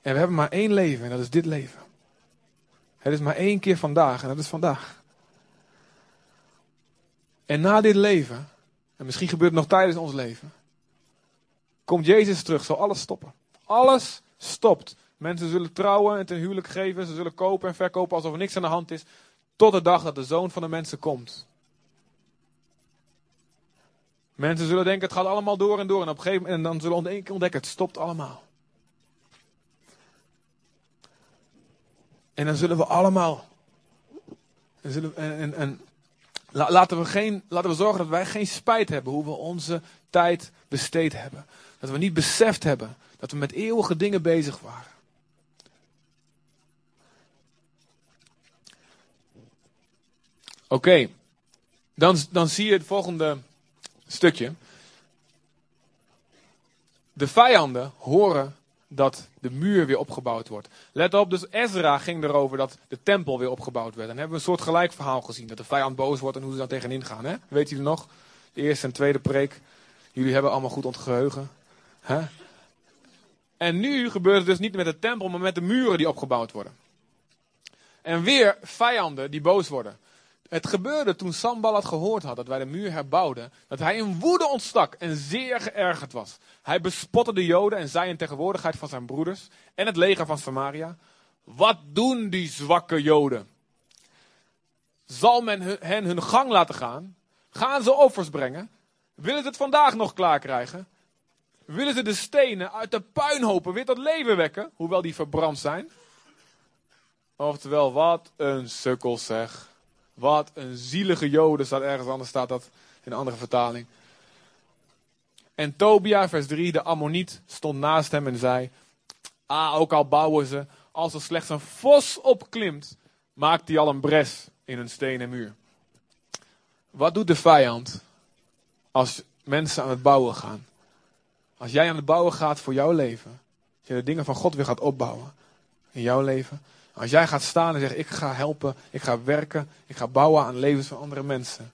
En we hebben maar één leven en dat is dit leven. Het is maar één keer vandaag en dat is vandaag. En na dit leven, en misschien gebeurt het nog tijdens ons leven, komt Jezus terug, zal alles stoppen. Alles stopt. Mensen zullen trouwen en ten huwelijk geven, ze zullen kopen en verkopen alsof er niks aan de hand is, tot de dag dat de zoon van de mensen komt. Mensen zullen denken, het gaat allemaal door en door. En op een gegeven moment, en dan zullen we ontdekken, het stopt allemaal. En dan zullen we allemaal. En, zullen, en, en, en la- laten, we geen, laten we zorgen dat wij geen spijt hebben hoe we onze tijd besteed hebben. Dat we niet beseft hebben dat we met eeuwige dingen bezig waren. Oké, dan, dan zie je het volgende stukje. De vijanden horen dat de muur weer opgebouwd wordt. Let op, dus Ezra ging erover dat de tempel weer opgebouwd werd. En hebben we een soort gelijk verhaal gezien. Dat de vijand boos wordt en hoe ze daar tegenin gaan. Hè? Weet jullie nog? De eerste en tweede preek. Jullie hebben allemaal goed ontgeheugen. En nu gebeurt het dus niet met de tempel, maar met de muren die opgebouwd worden. En weer vijanden die boos worden. Het gebeurde toen Sanballat gehoord had dat wij de muur herbouwden, dat hij in woede ontstak en zeer geërgerd was. Hij bespotte de Joden en zei in tegenwoordigheid van zijn broeders en het leger van Samaria: Wat doen die zwakke Joden? Zal men hen hun gang laten gaan? Gaan ze offers brengen? Willen ze het vandaag nog klaar krijgen? Willen ze de stenen uit de puinhopen weer tot leven wekken, hoewel die verbrand zijn? Oftewel, wat een sukkel zeg. Wat een zielige joden staat ergens anders, staat dat in een andere vertaling. En Tobia, vers 3, de Ammoniet, stond naast hem en zei: Ah, ook al bouwen ze, als er slechts een vos opklimt, maakt hij al een bres in een stenen muur. Wat doet de vijand als mensen aan het bouwen gaan? Als jij aan het bouwen gaat voor jouw leven, als je de dingen van God weer gaat opbouwen in jouw leven, als jij gaat staan en zegt: Ik ga helpen, ik ga werken, ik ga bouwen aan levens van andere mensen.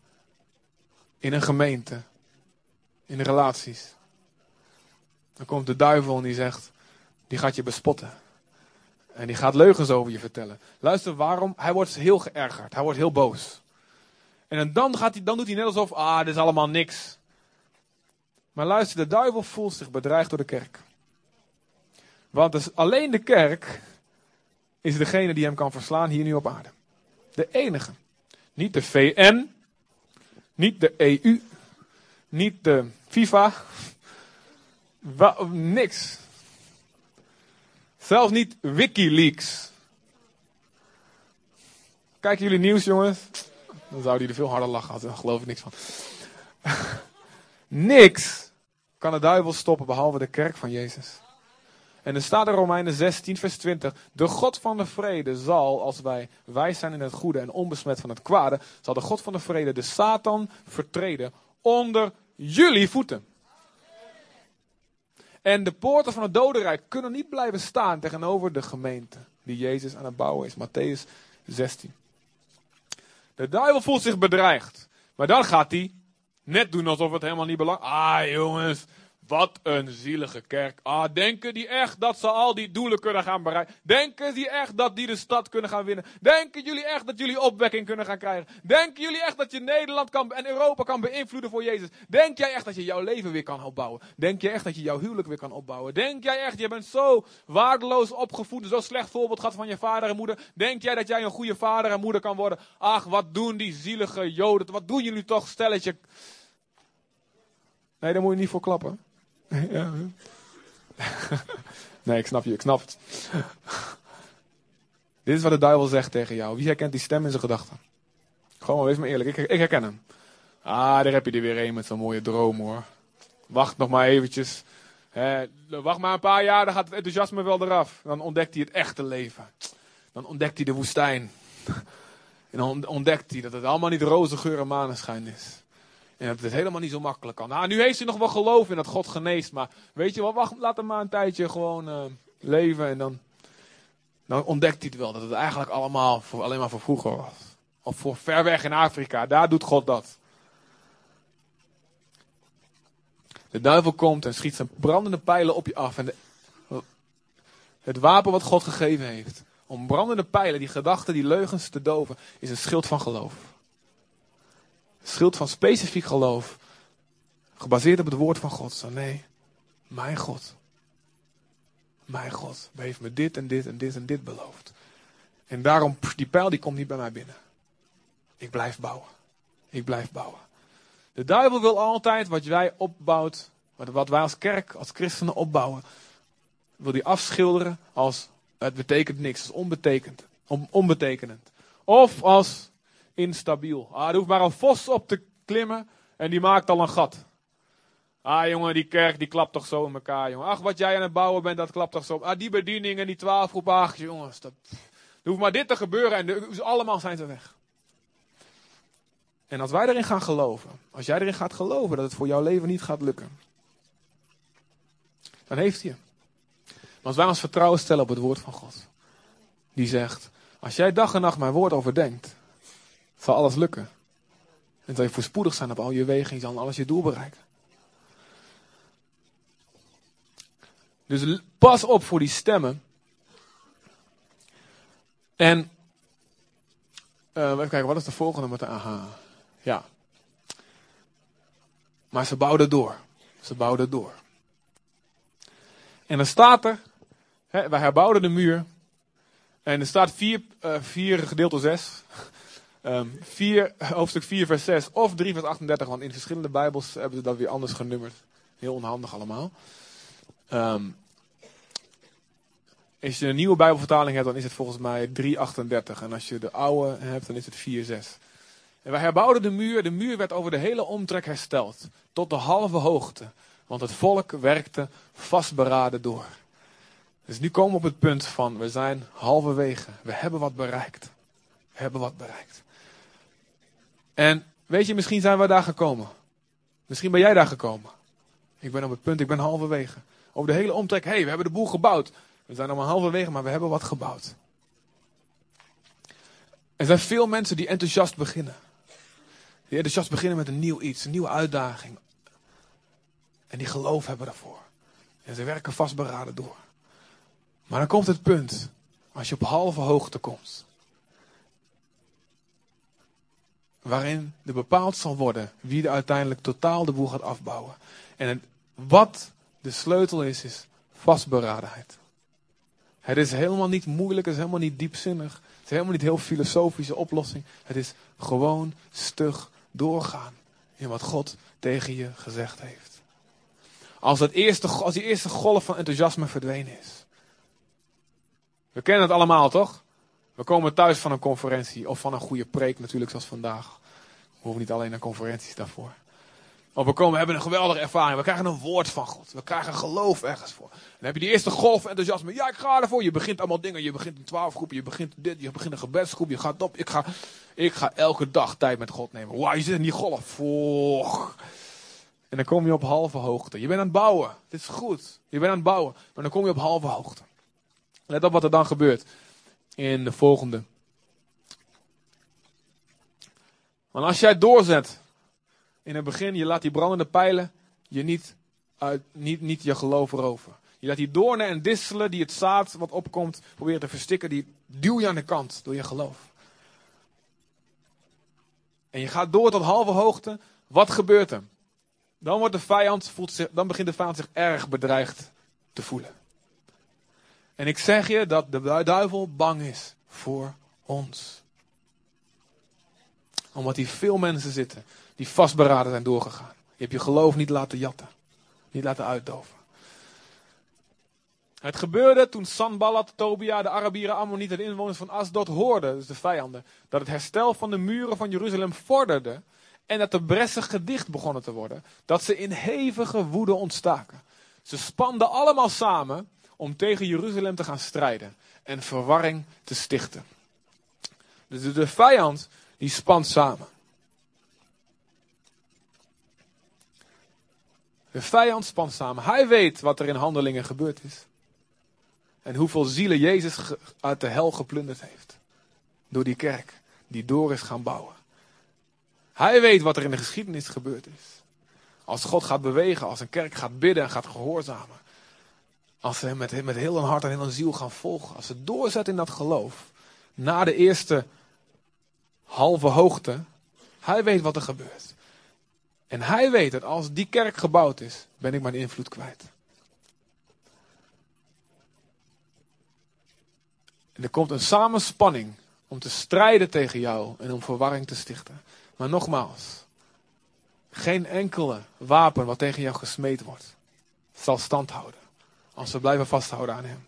In een gemeente, in relaties. Dan komt de duivel en die zegt: Die gaat je bespotten. En die gaat leugens over je vertellen. Luister waarom. Hij wordt heel geërgerd. Hij wordt heel boos. En dan, gaat hij, dan doet hij net alsof, ah, dit is allemaal niks. Maar luister, de duivel voelt zich bedreigd door de kerk. Want alleen de kerk is degene die hem kan verslaan hier nu op aarde. De enige. Niet de VN, niet de EU, niet de FIFA, niks. Zelfs niet Wikileaks. Kijken jullie nieuws, jongens? Dan zouden jullie veel harder lachen, daar geloof ik niks van. niks kan de duivel stoppen behalve de kerk van Jezus. En er staat in Romeinen 16, vers 20. De God van de vrede zal, als wij wijs zijn in het goede en onbesmet van het kwade, zal de God van de vrede de Satan vertreden onder jullie voeten. En de poorten van het dodenrijk kunnen niet blijven staan tegenover de gemeente die Jezus aan het bouwen is. Matthäus 16. De duivel voelt zich bedreigd. Maar dan gaat hij net doen alsof het helemaal niet belangrijk is. Ah jongens, wat een zielige kerk. Ah, denken die echt dat ze al die doelen kunnen gaan bereiken? Denken die echt dat die de stad kunnen gaan winnen? Denken jullie echt dat jullie opwekking kunnen gaan krijgen? Denken jullie echt dat je Nederland kan, en Europa kan beïnvloeden voor Jezus? Denk jij echt dat je jouw leven weer kan opbouwen? Denk jij echt dat je jouw huwelijk weer kan opbouwen? Denk jij echt, je bent zo waardeloos opgevoed, zo slecht voorbeeld gehad van je vader en moeder? Denk jij dat jij een goede vader en moeder kan worden? Ach, wat doen die zielige joden? Wat doen jullie toch, stelletje? Nee, daar moet je niet voor klappen. Nee, ik snap je, ik snap het. Dit is wat de duivel zegt tegen jou. Wie herkent die stem in zijn gedachten? Gewoon, wees maar eerlijk, ik, ik herken hem. Ah, daar heb je er weer een met zo'n mooie droom hoor. Wacht nog maar eventjes. wacht maar een paar jaar, dan gaat het enthousiasme wel eraf. Dan ontdekt hij het echte leven. Dan ontdekt hij de woestijn. En dan ontdekt hij dat het allemaal niet roze geur en maneschijn is. En dat het helemaal niet zo makkelijk kan. Nou, nu heeft hij nog wel geloof in dat God geneest. Maar weet je wat, wacht, laat hem maar een tijdje gewoon uh, leven. En dan, dan ontdekt hij het wel. Dat het eigenlijk allemaal voor, alleen maar voor vroeger was. Of voor ver weg in Afrika. Daar doet God dat. De duivel komt en schiet zijn brandende pijlen op je af. En de, het wapen wat God gegeven heeft. Om brandende pijlen, die gedachten, die leugens te doven. Is een schild van geloof schild van specifiek geloof, gebaseerd op het woord van God. Zo nee, mijn God, mijn God heeft me dit en dit en dit en dit beloofd. En daarom, die pijl die komt niet bij mij binnen. Ik blijf bouwen. Ik blijf bouwen. De duivel wil altijd wat wij opbouwt, wat wij als kerk, als christenen opbouwen, wil die afschilderen als het betekent niks, als onbetekend, onbetekenend. Of als instabiel. Ah, er hoeft maar een vos op te klimmen en die maakt al een gat. Ah jongen, die kerk die klapt toch zo in elkaar, jongen. Ach, wat jij aan het bouwen bent, dat klapt toch zo. Ah, die bedieningen, die twaalf groep, jongens. Dat, er hoeft maar dit te gebeuren en de, allemaal zijn ze weg. En als wij erin gaan geloven, als jij erin gaat geloven dat het voor jouw leven niet gaat lukken, dan heeft hij. Maar als wij ons vertrouwen stellen op het woord van God, die zegt, als jij dag en nacht mijn woord overdenkt, zal alles lukken. En zal je voorspoedig zijn op al je wegen en zal alles je doel bereiken. Dus pas op voor die stemmen. En uh, even kijken, wat is de volgende met de aha? Ja. Maar ze bouwden door. Ze bouwden door. En dan staat er, hè, wij herbouwden de muur. En er staat 4 uh, gedeeld door 6. Um, vier, hoofdstuk 4, vers 6 of 3, vers 38, want in verschillende Bijbels hebben ze dat weer anders genummerd. Heel onhandig allemaal. Um, als je een nieuwe Bijbelvertaling hebt, dan is het volgens mij 338. En als je de oude hebt, dan is het 46. En wij herbouwden de muur. De muur werd over de hele omtrek hersteld. Tot de halve hoogte. Want het volk werkte vastberaden door. Dus nu komen we op het punt van, we zijn halverwege. We hebben wat bereikt. We hebben wat bereikt. En weet je, misschien zijn we daar gekomen. Misschien ben jij daar gekomen. Ik ben op het punt, ik ben halverwege. Over de hele omtrek, hé, hey, we hebben de boel gebouwd. We zijn allemaal halverwege, maar we hebben wat gebouwd. Er zijn veel mensen die enthousiast beginnen. Die enthousiast beginnen met een nieuw iets, een nieuwe uitdaging. En die geloof hebben daarvoor. En ze werken vastberaden door. Maar dan komt het punt Als je op halve hoogte komt. Waarin er bepaald zal worden wie er uiteindelijk totaal de boel gaat afbouwen. En het- wat de sleutel is, is vastberadenheid. Het is helemaal niet moeilijk, het is helemaal niet diepzinnig. Het is helemaal niet heel filosofische oplossing. Het is gewoon stug doorgaan in wat God tegen je gezegd heeft. Als, dat eerste, als die eerste golf van enthousiasme verdwenen is. We kennen het allemaal, toch? We komen thuis van een conferentie of van een goede preek natuurlijk zoals vandaag. We hoeven niet alleen naar conferenties daarvoor. Of we, komen, hebben een geweldige ervaring. We krijgen een woord van God. We krijgen geloof ergens voor. Dan heb je die eerste golf enthousiasme. Ja, ik ga ervoor. Je begint allemaal dingen. Je begint een twaalfgroep. Je begint dit. Je begint een gebedsgroep. Je gaat op. Ik ga, ik ga elke dag tijd met God nemen. Wauw, je zit in die golf. Voch. En dan kom je op halve hoogte. Je bent aan het bouwen. Dit is goed. Je bent aan het bouwen. Maar dan kom je op halve hoogte. Let op wat er dan gebeurt. In de volgende. Want als jij doorzet. In het begin, je laat die brandende pijlen je niet, niet, niet je geloof roven. Je laat die doornen en disselen die het zaad wat opkomt proberen te verstikken. Die duw je aan de kant door je geloof. En je gaat door tot halve hoogte. Wat gebeurt er? Dan, wordt de vijand, voelt zich, dan begint de vijand zich erg bedreigd te voelen. En ik zeg je dat de duivel bang is voor ons. Omdat hier veel mensen zitten die vastberaden zijn doorgegaan. Je hebt je geloof niet laten jatten. Niet laten uitdoven. Het gebeurde toen Sanballat, Tobia, de Arabieren, Ammonieten, de inwoners van Asdod hoorden, dus de vijanden, dat het herstel van de muren van Jeruzalem vorderde en dat de bressen gedicht begonnen te worden, dat ze in hevige woede ontstaken. Ze spanden allemaal samen om tegen Jeruzalem te gaan strijden en verwarring te stichten. Dus de, vijand die spant samen. De vijand spant samen. Hij weet wat er in handelingen gebeurd is. En hoeveel zielen Jezus uit de hel geplunderd heeft. Door die kerk die door is gaan bouwen. Hij weet wat er in de geschiedenis gebeurd is. Als God gaat bewegen, als een kerk gaat bidden en gaat gehoorzamen. Als ze hem met, met heel hun hart en heel hun ziel gaan volgen. Als ze doorzetten in dat geloof. Na de eerste halve hoogte. Hij weet wat er gebeurt. En hij weet dat als die kerk gebouwd is, ben ik mijn invloed kwijt. En er komt een samenspanning om te strijden tegen jou en om verwarring te stichten. Maar nogmaals, geen enkele wapen wat tegen jou gesmeed wordt, zal stand houden. Als we blijven vasthouden aan hem.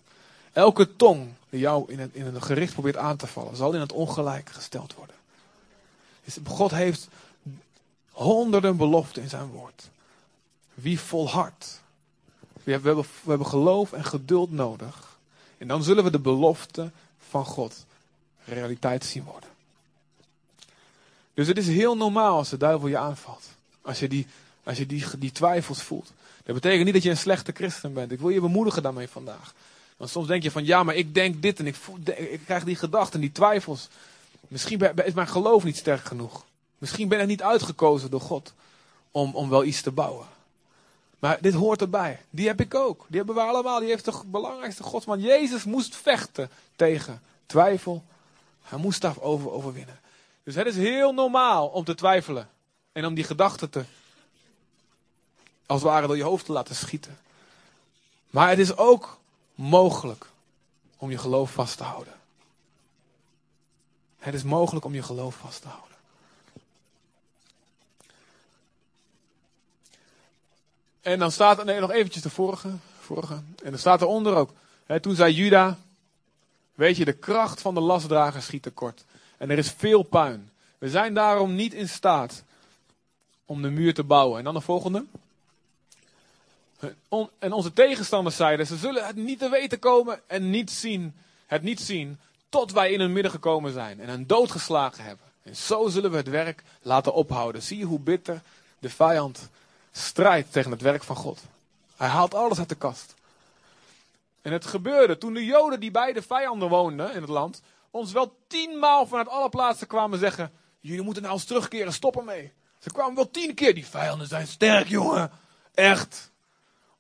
Elke tong die jou in het, in een gericht probeert aan te vallen, zal in het ongelijk gesteld worden. Dus God heeft honderden beloften in zijn woord. Wie volhardt. We hebben, we, hebben, geloof en geduld nodig. En dan zullen we de belofte van God realiteit zien worden. Dus het is heel normaal als de duivel je aanvalt. Als je die, als je die, die twijfels voelt. Dat betekent niet dat je een slechte christen bent. Ik wil je bemoedigen daarmee vandaag. Want soms denk je van ja, maar ik denk dit en ik, voel, ik krijg die gedachten, die twijfels. Misschien is mijn geloof niet sterk genoeg. Misschien ben ik niet uitgekozen door God om, om wel iets te bouwen. Maar dit hoort erbij. Die heb ik ook. Die hebben we allemaal. Die heeft de belangrijkste godsman. Jezus moest vechten tegen twijfel. Hij moest daarover overwinnen. Dus het is heel normaal om te twijfelen. En om die gedachten te, als het ware door je hoofd te laten schieten. Maar het is ook mogelijk om je geloof vast te houden. Het is mogelijk om je geloof vast te houden. En dan staat er, nee, nog eventjes de vorige, vorige. En dan staat eronder ook, hè, toen zei Juda, weet je, de kracht van de lastdrager schiet tekort. En er is veel puin. We zijn daarom niet in staat om de muur te bouwen. En dan de volgende. En onze tegenstanders zeiden, ze zullen het niet te weten komen en niet zien, het niet zien, tot wij in hun midden gekomen zijn en hen doodgeslagen hebben. En zo zullen we het werk laten ophouden. Zie je hoe bitter de vijand strijdt tegen het werk van God. Hij haalt alles uit de kast. En het gebeurde toen de Joden die bij de vijanden woonden in het land, ons wel tienmaal vanuit alle plaatsen kwamen zeggen, jullie moeten nou eens terugkeren, stop ermee. Ze kwamen wel tien keer, die vijanden zijn sterk jongen, echt.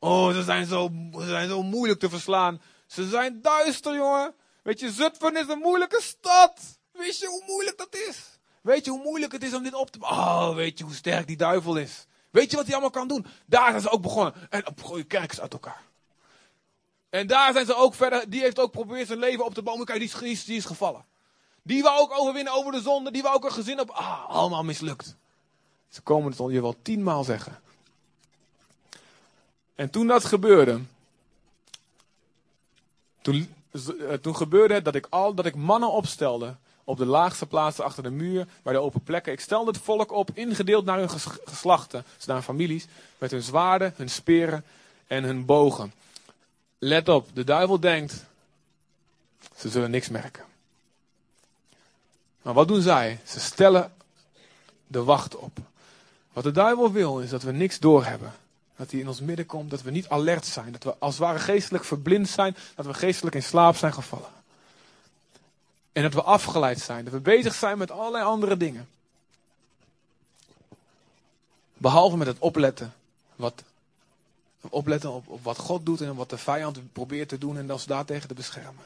Oh, ze zijn zo, ze zijn zo moeilijk te verslaan. Ze zijn duister jongen. Weet je, Zutphen is een moeilijke stad. Weet je hoe moeilijk dat is? Weet je hoe moeilijk het is om dit op te? Oh, weet je hoe sterk die duivel is? Weet je wat hij allemaal kan doen? Daar zijn ze ook begonnen. En op gooien kerkers uit elkaar. En daar zijn ze ook verder. Die heeft ook geprobeerd zijn leven op te bouwen. Kijk, die is, die is gevallen. Die wou ook overwinnen over de zonde. Die wou ook een gezin op. Ah, allemaal mislukt. Ze komen het je wel tienmaal zeggen. En toen dat gebeurde. Toen, eh, toen gebeurde het dat ik, al, dat ik mannen opstelde. Op de laagste plaatsen achter de muur, bij de open plekken. Ik stelde het volk op, ingedeeld naar hun ges- geslachten. Dus naar hun families. Met hun zwaarden, hun speren en hun bogen. Let op, de duivel denkt. Ze zullen niks merken. Maar wat doen zij? Ze stellen de wacht op. Wat de duivel wil is dat we niks doorhebben. Dat hij in ons midden komt, dat we niet alert zijn. Dat we als het ware geestelijk verblind zijn. Dat we geestelijk in slaap zijn gevallen. En dat we afgeleid zijn. Dat we bezig zijn met allerlei andere dingen. Behalve met het opletten. Wat, opletten op, op wat God doet en wat de vijand probeert te doen en ons daartegen te beschermen.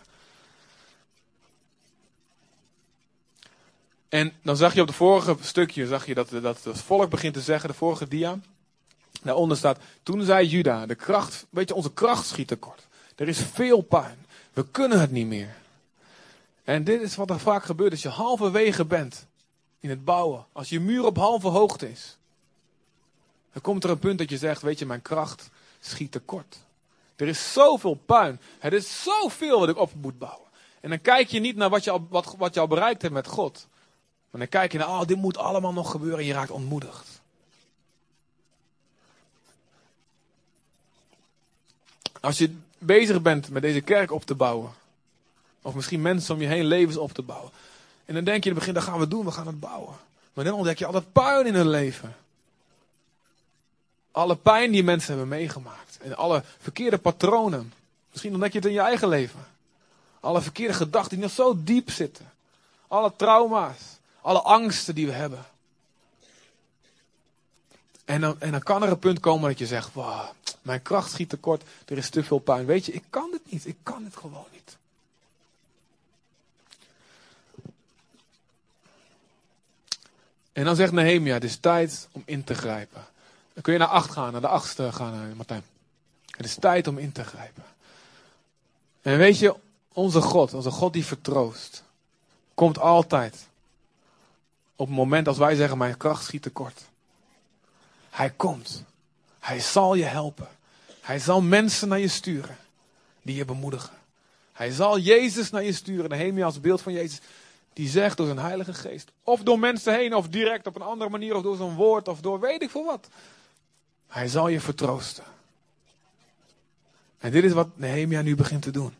En dan zag je op het vorige stukje zag je dat, dat het volk begint te zeggen, de vorige dia. Daaronder staat, toen zei Juda, de kracht, weet je, onze kracht schiet tekort. Er is veel puin. We kunnen het niet meer. En dit is wat er vaak gebeurt als je halverwege bent in het bouwen. Als je muur op halve hoogte is. Dan komt er een punt dat je zegt, weet je, mijn kracht schiet tekort. Er is zoveel puin. Het is zoveel wat ik op moet bouwen. En dan kijk je niet naar wat je al, wat, wat je al bereikt hebt met God. Maar dan kijk je naar, oh, dit moet allemaal nog gebeuren en je raakt ontmoedigd. Als je bezig bent met deze kerk op te bouwen. Of misschien mensen om je heen levens op te bouwen. En dan denk je in het begin, dat gaan we doen, we gaan het bouwen. Maar dan ontdek je al dat puin in hun leven. Alle pijn die mensen hebben meegemaakt. En alle verkeerde patronen. Misschien ontdek je het in je eigen leven. Alle verkeerde gedachten die nog zo diep zitten. Alle trauma's. Alle angsten die we hebben. En dan, en dan kan er een punt komen dat je zegt, wow, mijn kracht schiet tekort, er is te veel puin. Weet je, ik kan dit niet, ik kan het gewoon niet. En dan zegt Nehemia, het is tijd om in te grijpen. Dan kun je naar acht gaan, naar de achtste gaan, eh, Martijn. Het is tijd om in te grijpen. En weet je, onze God, onze God die vertroost, komt altijd op het moment als wij zeggen, mijn kracht schiet tekort. Hij komt. Hij zal je helpen. Hij zal mensen naar je sturen die je bemoedigen. Hij zal Jezus naar je sturen. Nehemia als beeld van Jezus. Die zegt door zijn heilige geest. Of door mensen heen, of direct op een andere manier, of door zijn woord, of door weet ik veel wat. Hij zal je vertroosten. En dit is wat Nehemia nu begint te doen.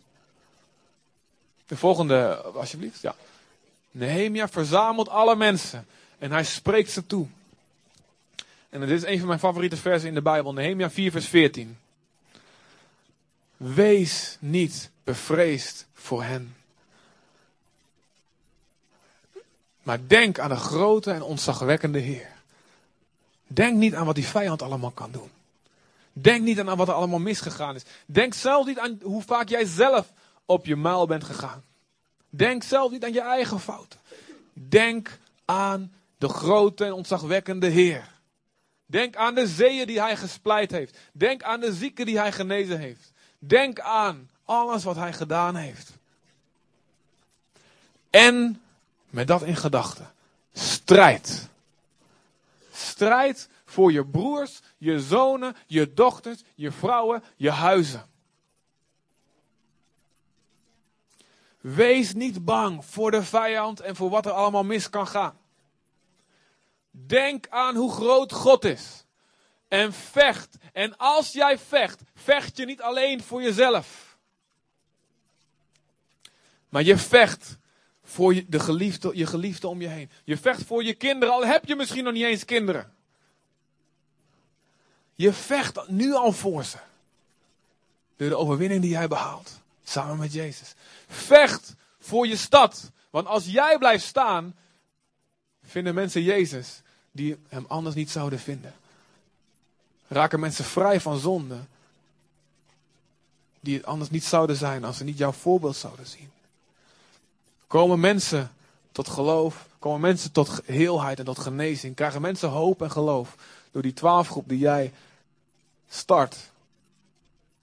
De volgende, alsjeblieft. Ja. Nehemia verzamelt alle mensen. En hij spreekt ze toe. En dit is een van mijn favoriete versen in de Bijbel. Nehemia 4 vers 14. Wees niet bevreesd voor hen. Maar denk aan de grote en ontzagwekkende Heer. Denk niet aan wat die vijand allemaal kan doen. Denk niet aan wat er allemaal misgegaan is. Denk zelf niet aan hoe vaak jij zelf op je muil bent gegaan. Denk zelf niet aan je eigen fouten. Denk aan de grote en ontzagwekkende Heer. Denk aan de zeeën die hij gespleit heeft. Denk aan de zieken die hij genezen heeft. Denk aan alles wat hij gedaan heeft. En met dat in gedachten, strijd. Strijd voor je broers, je zonen, je dochters, je vrouwen, je huizen. Wees niet bang voor de vijand en voor wat er allemaal mis kan gaan. Denk aan hoe groot God is. En vecht. En als jij vecht, vecht je niet alleen voor jezelf. Maar je vecht voor je, de geliefde, je geliefde om je heen. Je vecht voor je kinderen, al heb je misschien nog niet eens kinderen. Je vecht nu al voor ze. Door de overwinning die jij behaalt. Samen met Jezus. Vecht voor je stad. Want als jij blijft staan, vinden mensen Jezus die hem anders niet zouden vinden. Raken mensen vrij van zonde, die het anders niet zouden zijn als ze niet jouw voorbeeld zouden zien. komen mensen tot geloof, komen mensen tot heelheid en tot genezing. Krijgen mensen hoop en geloof door die twaalfgroep die jij start.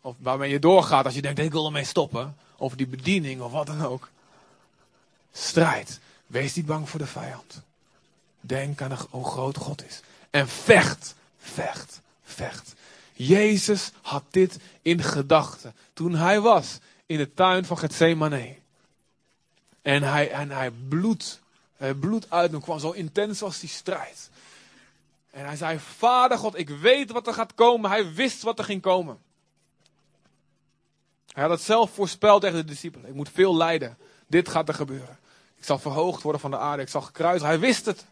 Of waarmee je doorgaat als je denkt, ik wil ermee stoppen. Of die bediening of wat dan ook. Strijd. Wees niet bang voor de vijand. Denk aan hoe groot God is. En vecht, vecht, vecht. Jezus had dit in gedachten toen hij was in de tuin van Gethsemane. En hij, en hij bloed, hij bloed uit hem kwam. Zo intens was die strijd. En hij zei, Vader God, ik weet wat er gaat komen. Hij wist wat er ging komen. Hij had het zelf voorspeld tegen de discipelen. Ik moet veel lijden. Dit gaat er gebeuren. Ik zal verhoogd worden van de aarde. Ik zal gekruist. Hij wist het.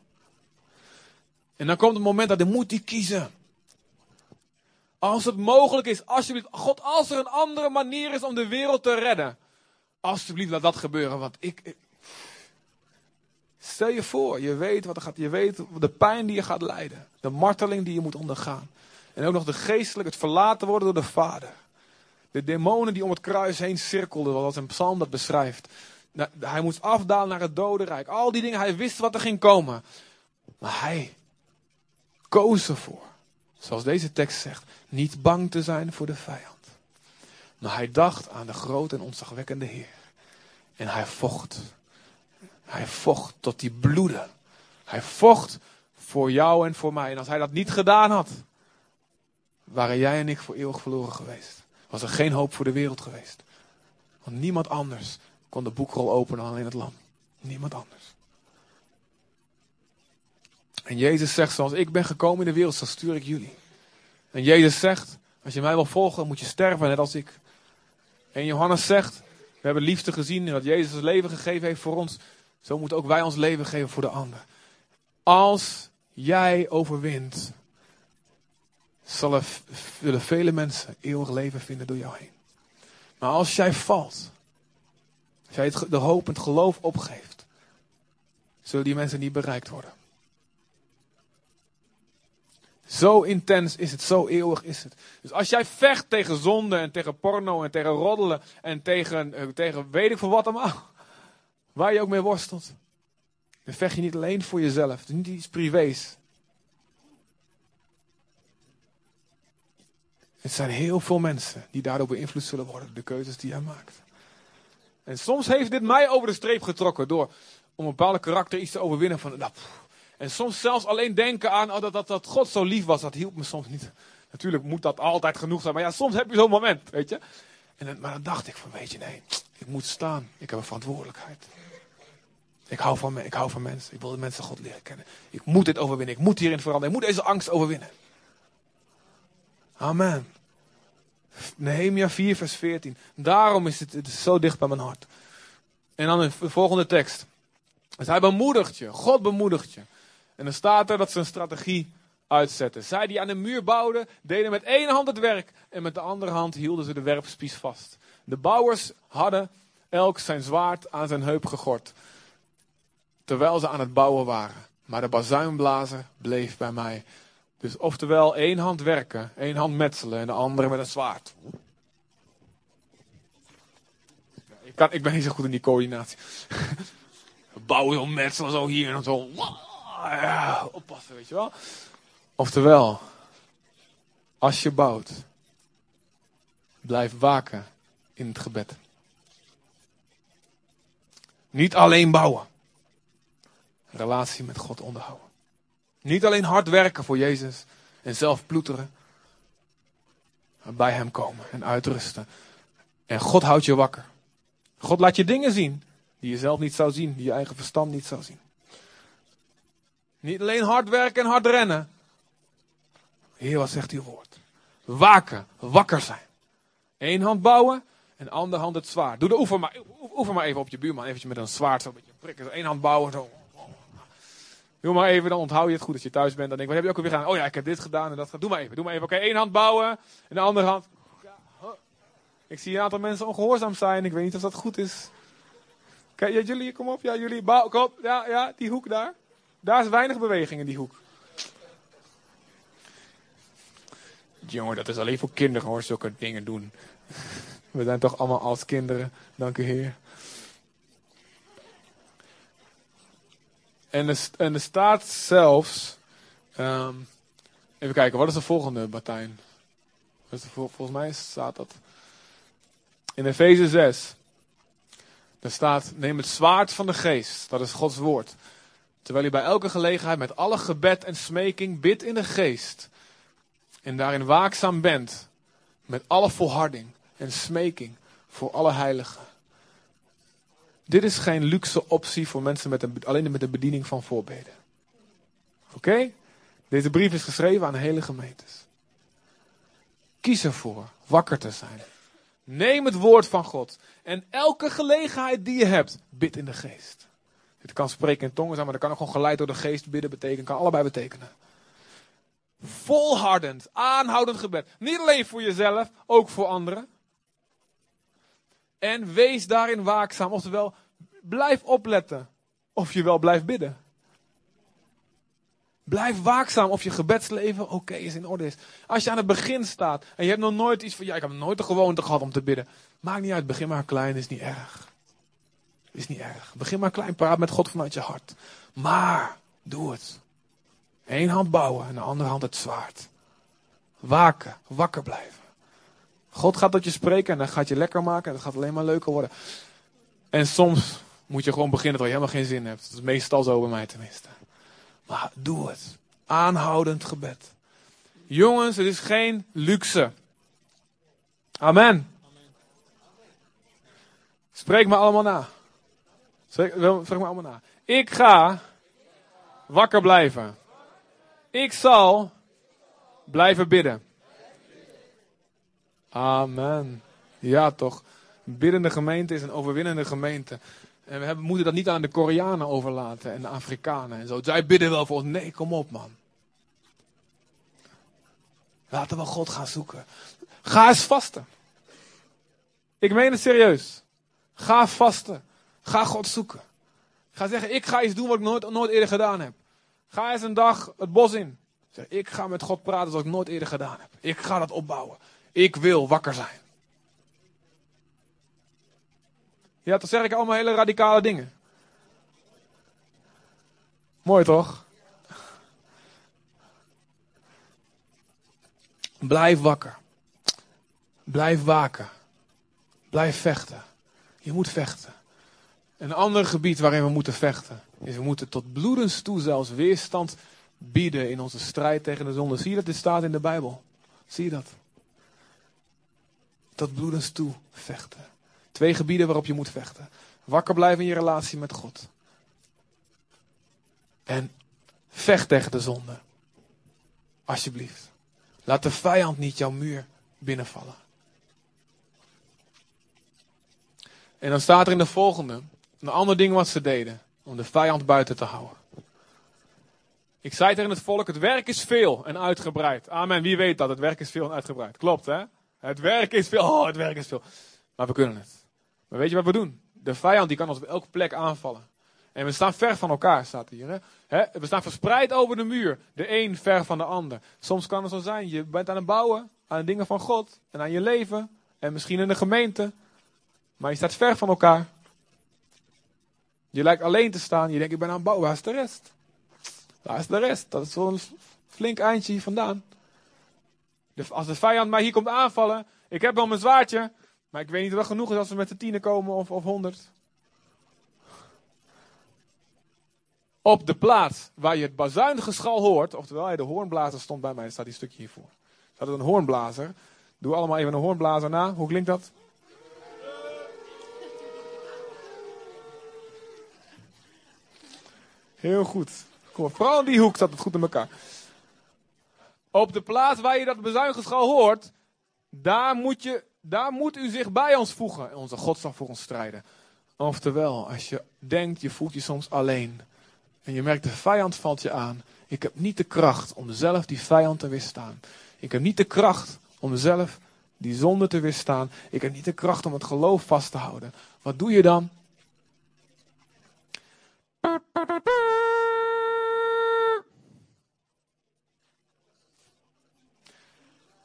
En dan komt het moment dat hij moet kiezen. Als het mogelijk is, alsjeblieft. God, als er een andere manier is om de wereld te redden. Alsjeblieft, laat dat gebeuren. Want ik, Stel je voor, je weet wat er gaat. Je weet de pijn die je gaat lijden. De marteling die je moet ondergaan. En ook nog de geestelijk, het verlaten worden door de Vader. De demonen die om het kruis heen cirkelden, zoals een psalm dat beschrijft. Nou, hij moest afdalen naar het dodenrijk. Al die dingen, hij wist wat er ging komen. Maar hij koos ervoor, zoals deze tekst zegt, niet bang te zijn voor de vijand. Maar hij dacht aan de grote en ontzagwekkende Heer. En hij vocht. Hij vocht tot die bloeden. Hij vocht voor jou en voor mij. En als hij dat niet gedaan had, waren jij en ik voor eeuwig verloren geweest. Was er geen hoop voor de wereld geweest. Want niemand anders kon de boekrol openen dan alleen het lam. Niemand anders. En Jezus zegt, zoals ik ben gekomen in de wereld, zo stuur ik jullie. En Jezus zegt, als je mij wil volgen, moet je sterven, net als ik. En Johannes zegt, we hebben liefde gezien en dat Jezus het leven gegeven heeft voor ons. Zo moeten ook wij ons leven geven voor de ander. Als jij overwint, zullen vele mensen eeuwig leven vinden door jou heen. Maar als jij valt, als jij de hoop en het geloof opgeeft, zullen die mensen niet bereikt worden. Zo intens is het, zo eeuwig is het. Dus als jij vecht tegen zonde en tegen porno en tegen roddelen en tegen, eh, tegen weet ik veel wat allemaal. Waar je ook mee worstelt. Dan vecht je niet alleen voor jezelf. Het is niet iets privés. Het zijn heel veel mensen die daardoor beïnvloed zullen worden. De keuzes die hij maakt. En soms heeft dit mij over de streep getrokken door om een bepaalde karakter iets te overwinnen. Van, nou, en soms zelfs alleen denken aan oh, dat, dat, dat God zo lief was. Dat hielp me soms niet. Natuurlijk moet dat altijd genoeg zijn. Maar ja, soms heb je zo'n moment, weet je. En, maar dan dacht ik van, weet je, nee, ik moet staan. Ik heb een verantwoordelijkheid. Ik hou van, ik hou van mensen. Ik wil de mensen God leren kennen. Ik moet dit overwinnen. Ik moet hierin veranderen. Ik moet deze angst overwinnen. Amen. Nehemia 4, vers 14. Daarom is het, zo dicht bij mijn hart. En dan de volgende tekst. Hij bemoedigt je. God bemoedigt je. En dan staat er dat ze een strategie uitzetten. Zij die aan de muur bouwden, deden met één hand het werk. En met de andere hand hielden ze de werpspies vast. De bouwers hadden elk zijn zwaard aan zijn heup gegord. Terwijl ze aan het bouwen waren. Maar de bazuinblazer bleef bij mij. Dus oftewel één hand werken, één hand metselen en de andere met een zwaard. Ik, kan, ik ben niet zo goed in die coördinatie. Bouwen, zo metselen, zo hier en zo. Ja, oppassen, weet je wel. Oftewel, als je bouwt, blijf waken in het gebed. Niet alleen bouwen. Relatie met God onderhouden. Niet alleen hard werken voor Jezus en zelf ploeteren. Maar bij Hem komen en uitrusten. En God houdt je wakker. God laat je dingen zien die je zelf niet zou zien, die je eigen verstand niet zou zien. Niet alleen hard werken en hard rennen. Heer, wat zegt uw woord? Waken, wakker zijn. Eén hand bouwen en andere hand het zwaard. Doe de oefen maar, oefen maar even op je buurman. Eventjes met een zwaard zo een beetje prikken. Eén hand bouwen. Zo. Doe maar even, dan onthoud je het goed als je thuis bent. Dan denk ik, wat heb je ook alweer gedaan? Oh ja, ik heb dit gedaan en dat gedaan. Doe maar even, doe maar even. Oké, één hand bouwen en de andere hand. Ik zie een aantal mensen ongehoorzaam zijn. Ik weet niet of dat goed is. Kijk, jullie, kom op. Ja, jullie, bouw, kom op. Ja, ja, die hoek daar. Daar is weinig beweging in die hoek. Jongen, dat is alleen voor kinderen hoor, zulke dingen doen. We zijn toch allemaal als kinderen, dank u Heer. En er, en er staat zelfs. ehm, even kijken, wat is de volgende, Martijn? Wat is de vol- volgens mij staat dat. In Efeze 6. Daar staat: Neem het zwaard van de geest. Dat is Gods woord. Terwijl u bij elke gelegenheid met alle gebed en smeking bidt in de geest. En daarin waakzaam bent. Met alle volharding en smeking voor alle heiligen. Dit is geen luxe optie voor mensen met een, alleen met de bediening van voorbeden. Oké? Deze brief is geschreven aan hele gemeentes. Kies ervoor wakker te zijn. Neem het woord van God. En elke gelegenheid die je hebt, bid in de geest. Het kan spreken in tongen zijn, maar dat kan ook gewoon geleid door de geest bidden betekenen. Kan allebei betekenen. Volhardend, aanhoudend gebed. Niet alleen voor jezelf, ook voor anderen. En wees daarin waakzaam. Oftewel, blijf opletten of je wel blijft bidden. Blijf waakzaam of je gebedsleven oké is, in orde is. Als je aan het begin staat en je hebt nog nooit iets van, ja, ik heb nooit de gewoonte gehad om te bidden. Maakt niet uit, begin maar klein, is niet erg. Is niet erg. Begin maar klein, praat met God vanuit je hart. Maar, doe het. Eén hand bouwen en de andere hand het zwaard. Waken, wakker blijven. God gaat tot je spreken en dan gaat je lekker maken en het gaat alleen maar leuker worden. En soms moet je gewoon beginnen terwijl je helemaal geen zin hebt. Dat is meestal zo bij mij tenminste. Maar doe het. Aanhoudend gebed. Jongens, het is geen luxe. Amen. Spreek me allemaal na. Wel, spreek me allemaal na. Ik ga wakker blijven. Ik zal blijven bidden. Amen. Ja, toch. Een biddende gemeente is een overwinnende gemeente. En we hebben, moeten dat niet aan de Koreanen overlaten en de Afrikanen en zo. Zij bidden wel voor ons. Nee, kom op, man. Laten we God gaan zoeken. Ga eens vasten. Ik meen het serieus. Ga vasten. Ga God zoeken. Ga zeggen, ik ga iets doen wat ik nooit, nooit eerder gedaan heb. Ga eens een dag het bos in. Zeg, ik ga met God praten zoals ik nooit eerder gedaan heb. Ik ga dat opbouwen. Ik wil wakker zijn. Ja, dan zeg ik allemaal hele radicale dingen. Mooi toch? Blijf wakker. Blijf waken. Blijf vechten. Je moet vechten. Een ander gebied waarin we moeten vechten is we moeten tot bloedens toe zelfs weerstand bieden in onze strijd tegen de zonde. Zie je dat dit staat in de Bijbel? Zie je dat? Tot bloedens toe vechten. Twee gebieden waarop je moet vechten. Wakker blijven in je relatie met God. En vecht tegen de zonde. Alsjeblieft. Laat de vijand niet jouw muur binnenvallen. En dan staat er in de volgende een ander ding wat ze deden om de vijand buiten te houden. Ik zei tegen het volk, het werk is veel en uitgebreid. Amen, wie weet dat, het werk is veel en uitgebreid. Klopt hè? Het werk is veel, oh het werk is veel. Maar we kunnen het. Maar weet je wat we doen? De vijand die kan ons op elke plek aanvallen. En we staan ver van elkaar, staat hier. Hè? We staan verspreid over de muur. De een ver van de ander. Soms kan het zo zijn, je bent aan het bouwen aan de dingen van God. En aan je leven. En misschien in de gemeente. Maar je staat ver van elkaar. Je lijkt alleen te staan. Je denkt, ik ben aan het bouwen. Waar is de rest? Waar is de rest? Dat is zo'n flink eindje hier vandaan. Als de vijand mij hier komt aanvallen. Ik heb wel mijn zwaardje. Maar ik weet niet of dat genoeg is als we met de tienen komen of, of honderd. Op de plaats waar je het bazuingeschal hoort. Oftewel, de hoornblazer stond bij mij. Staat die stukje hiervoor. Er staat een hoornblazer. Doe allemaal even een hoornblazer na. Hoe klinkt dat? Heel goed. Kom, vooral in die hoek zat het goed in elkaar. Op de plaats waar je dat bezuingeschal hoort, daar moet, je, daar moet u zich bij ons voegen. En onze God zal voor ons strijden. Oftewel, als je denkt, je voelt je soms alleen. En je merkt, de vijand valt je aan. Ik heb niet de kracht om zelf die vijand te weerstaan. Ik heb niet de kracht om zelf die zonde te weerstaan. Ik heb niet de kracht om het geloof vast te houden. Wat doe je dan?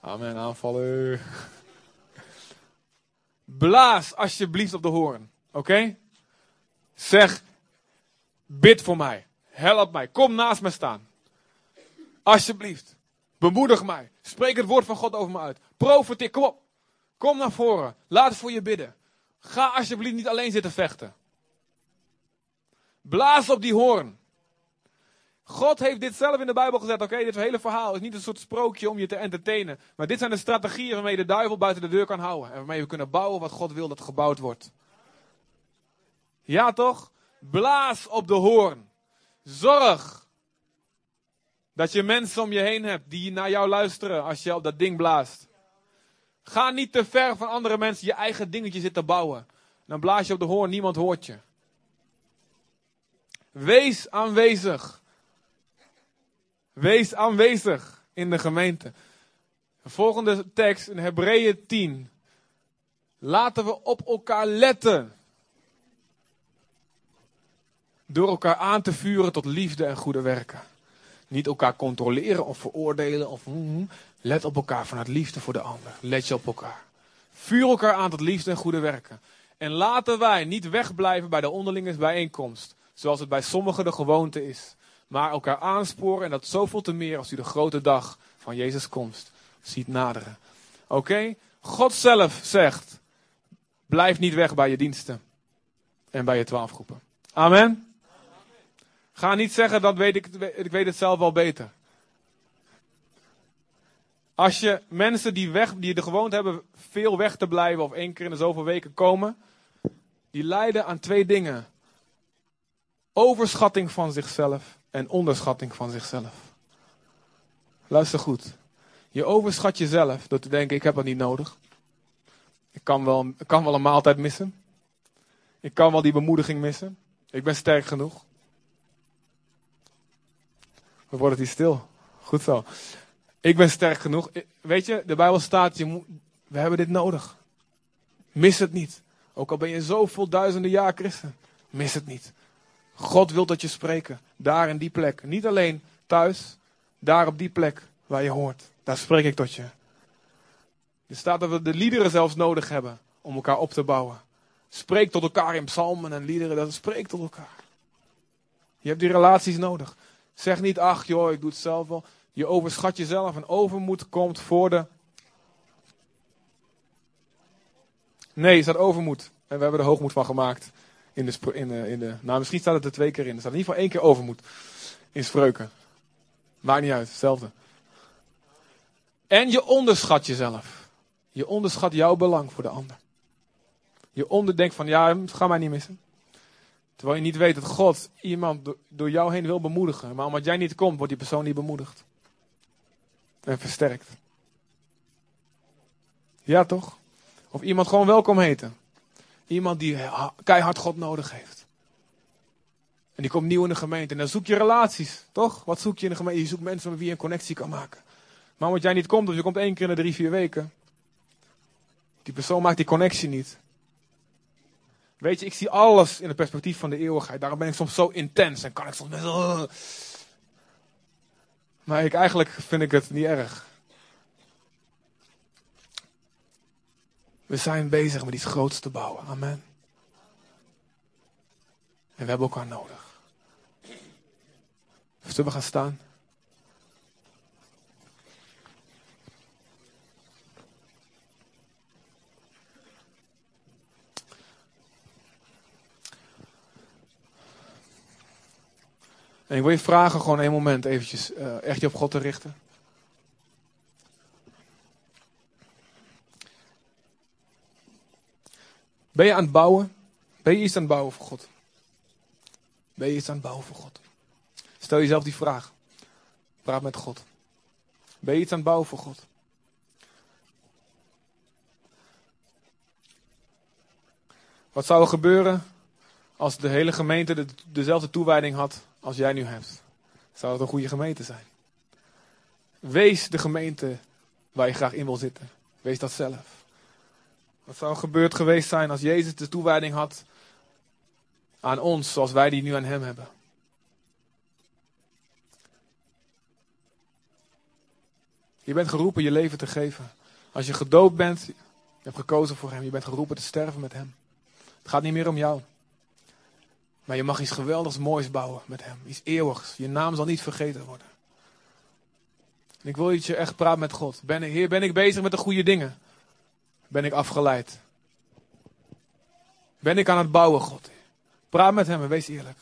Amen, aanvallen. Blaas alsjeblieft op de hoorn. Oké? Zeg, bid voor mij. Help mij. Kom naast me staan. Alsjeblieft. Bemoedig mij. Spreek het woord van God over me uit. Profiteer. Kom op. Kom naar voren. Laat voor je bidden. Ga alsjeblieft niet alleen zitten vechten. Blaas op die hoorn. God heeft dit zelf in de Bijbel gezet. Oké, dit hele verhaal is niet een soort sprookje om je te entertainen. Maar dit zijn de strategieën waarmee de duivel buiten de deur kan houden. En waarmee we kunnen bouwen wat God wil dat gebouwd wordt. Ja toch? Blaas op de hoorn. Zorg dat je mensen om je heen hebt die naar jou luisteren als je op dat ding blaast. Ga niet te ver van andere mensen je eigen dingetje zitten bouwen. Dan blaas je op de hoorn, niemand hoort je. Wees aanwezig. Wees aanwezig in de gemeente. De volgende tekst in Hebreeën 10. Laten we op elkaar letten. Door elkaar aan te vuren tot liefde en goede werken. Niet elkaar controleren of veroordelen. Of, mm, let op elkaar vanuit liefde voor de ander. Let je op elkaar. Vuur elkaar aan tot liefde en goede werken. En laten wij niet wegblijven bij de onderlinge bijeenkomst. Zoals het bij sommigen de gewoonte is. Maar elkaar aansporen en dat zoveel te meer als u de grote dag van Jezus komst ziet naderen. Oké? God zelf zegt, blijf niet weg bij je diensten. En bij je twaalfgroepen. Amen. Ga niet zeggen, dat weet ik, ik weet het zelf wel beter. Als je mensen die, weg, die de gewoonte hebben veel weg te blijven of één keer in de zoveel weken komen, die lijden aan twee dingen. Overschatting van zichzelf en onderschatting van zichzelf. Luister goed. Je overschat jezelf door te denken, ik heb dat niet nodig. Ik kan wel, ik kan wel een maaltijd missen. Ik kan wel die bemoediging missen. Ik ben sterk genoeg. We worden hier stil. Goed zo. Ik ben sterk genoeg. Weet je, de Bijbel staat, je we hebben dit nodig. Mis het niet. Ook al ben je zoveel duizenden jaar christen. Mis het niet. God wil dat je spreken. Daar in die plek. Niet alleen thuis. Daar op die plek waar je hoort. Daar spreek ik tot je. Er staat dat we de liederen zelfs nodig hebben om elkaar op te bouwen. Spreek tot elkaar in psalmen en liederen. Dat spreekt tot elkaar. Je hebt die relaties nodig. Zeg niet, ach joh, ik doe het zelf wel. Je overschat jezelf en overmoed komt voor de. Nee, er staat overmoed. En we hebben er hoogmoed van gemaakt. In de, in de, in de, nou, misschien staat het er twee keer in. Er staat in ieder geval één keer overmoed. In spreuken. Maakt niet uit, hetzelfde. En je onderschat jezelf. Je onderschat jouw belang voor de ander. Je onderdenkt van, ja, ga mij niet missen. Terwijl je niet weet dat God iemand door jou heen wil bemoedigen. Maar omdat jij niet komt, wordt die persoon niet bemoedigd. En versterkt. Ja, toch? Of iemand gewoon welkom heten. Iemand die keihard God nodig heeft. En die komt nieuw in de gemeente. En dan zoek je relaties, toch? Wat zoek je in de gemeente? Je zoekt mensen met wie je een connectie kan maken. Maar omdat jij niet komt, of je komt één keer in de drie, vier weken. Die persoon maakt die connectie niet. Weet je, ik zie alles in het perspectief van de eeuwigheid. Daarom ben ik soms zo intens en kan ik soms best Maar ik, eigenlijk vind ik het niet erg. We zijn bezig met iets groots te bouwen. Amen. En we hebben elkaar nodig. Zullen we gaan staan? En ik wil je vragen gewoon een moment eventjes uh, echt je op God te richten. Ben je aan het bouwen? Ben je iets aan het bouwen voor God? Ben je iets aan het bouwen voor God? Stel jezelf die vraag. Praat met God. Ben je iets aan het bouwen voor God? Wat zou er gebeuren als de hele gemeente de, dezelfde toewijding had als jij nu hebt? Zou het een goede gemeente zijn? Wees de gemeente waar je graag in wil zitten. Wees dat zelf. Wat zou gebeurd geweest zijn als Jezus de toewijding had aan ons zoals wij die nu aan Hem hebben? Je bent geroepen je leven te geven. Als je gedoopt bent, je hebt gekozen voor Hem, je bent geroepen te sterven met Hem. Het gaat niet meer om jou. Maar je mag iets geweldigs moois bouwen met hem. Iets eeuwigs. Je naam zal niet vergeten worden. En ik wil dat je echt praat met God. Ben, Heer, ben ik bezig met de goede dingen? Ben ik afgeleid? Ben ik aan het bouwen, God? Praat met hem en wees eerlijk.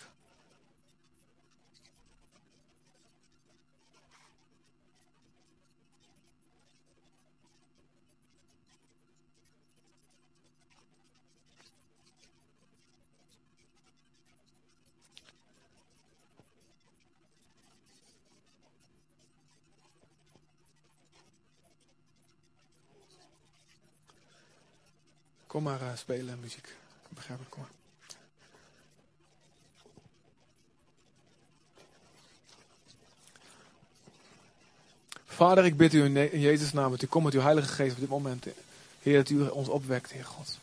Kom maar eh, spelen muziek. Ik begrijp het, kom maar. Vader, ik bid u in Jezus' naam dat u komt met uw Heilige Geest op dit moment. Heer, dat u ons opwekt, Heer God.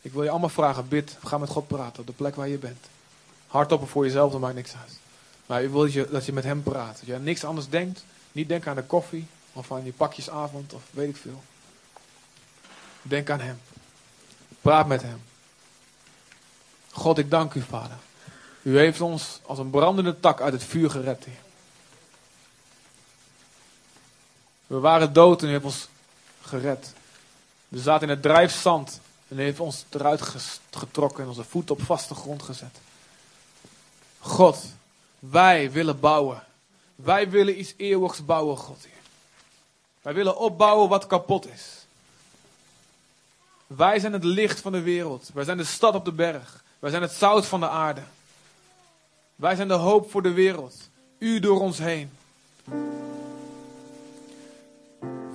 Ik wil je allemaal vragen, bid, ga met God praten op de plek waar je bent. Hardop voor jezelf, dat maakt niks uit. Maar ik wil dat je, dat je met hem praat. Dat je aan niks anders denkt. Niet denken aan de koffie of aan je pakjesavond of weet ik veel. Denk aan hem. Praat met hem. God, ik dank u, Vader. U heeft ons als een brandende tak uit het vuur gered. We waren dood en u heeft ons gered. We zaten in het drijfzand en u heeft ons eruit getrokken en onze voeten op vaste grond gezet. God, wij willen bouwen. Wij willen iets eeuwigs bouwen, God. Heer. Wij willen opbouwen wat kapot is. Wij zijn het licht van de wereld. Wij zijn de stad op de berg. Wij zijn het zout van de aarde. Wij zijn de hoop voor de wereld. U door ons heen.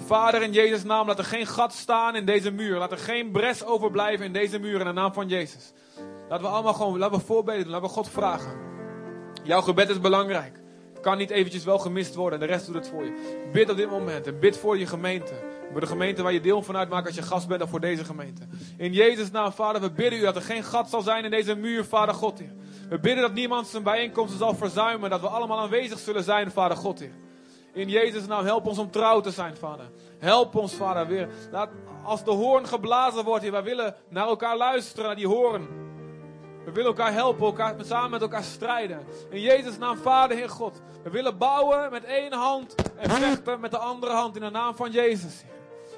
Vader, in Jezus' naam, laat er geen gat staan in deze muur. Laat er geen bres overblijven in deze muur in de naam van Jezus. Laten we allemaal gewoon, laten we voorbeden. Laten we God vragen. Jouw gebed is belangrijk. Het kan niet eventjes wel gemist worden en de rest doet het voor je. Bid op dit moment en bid voor je gemeente. Voor de gemeente waar je deel van uitmaakt als je gast bent of voor deze gemeente. In Jezus' naam, Vader, we bidden u dat er geen gat zal zijn in deze muur, Vader God, Heer. We bidden dat niemand zijn bijeenkomsten zal verzuimen. Dat we allemaal aanwezig zullen zijn, Vader God, Heer. In Jezus' naam, help ons om trouw te zijn, Vader. Help ons, Vader, weer. Laat, als de hoorn geblazen wordt, Heer, wij willen naar elkaar luisteren, naar die hoorn. We willen elkaar helpen, elkaar, samen met elkaar strijden. In Jezus' naam, Vader, Heer God. We willen bouwen met één hand en vechten met de andere hand in de naam van Jezus.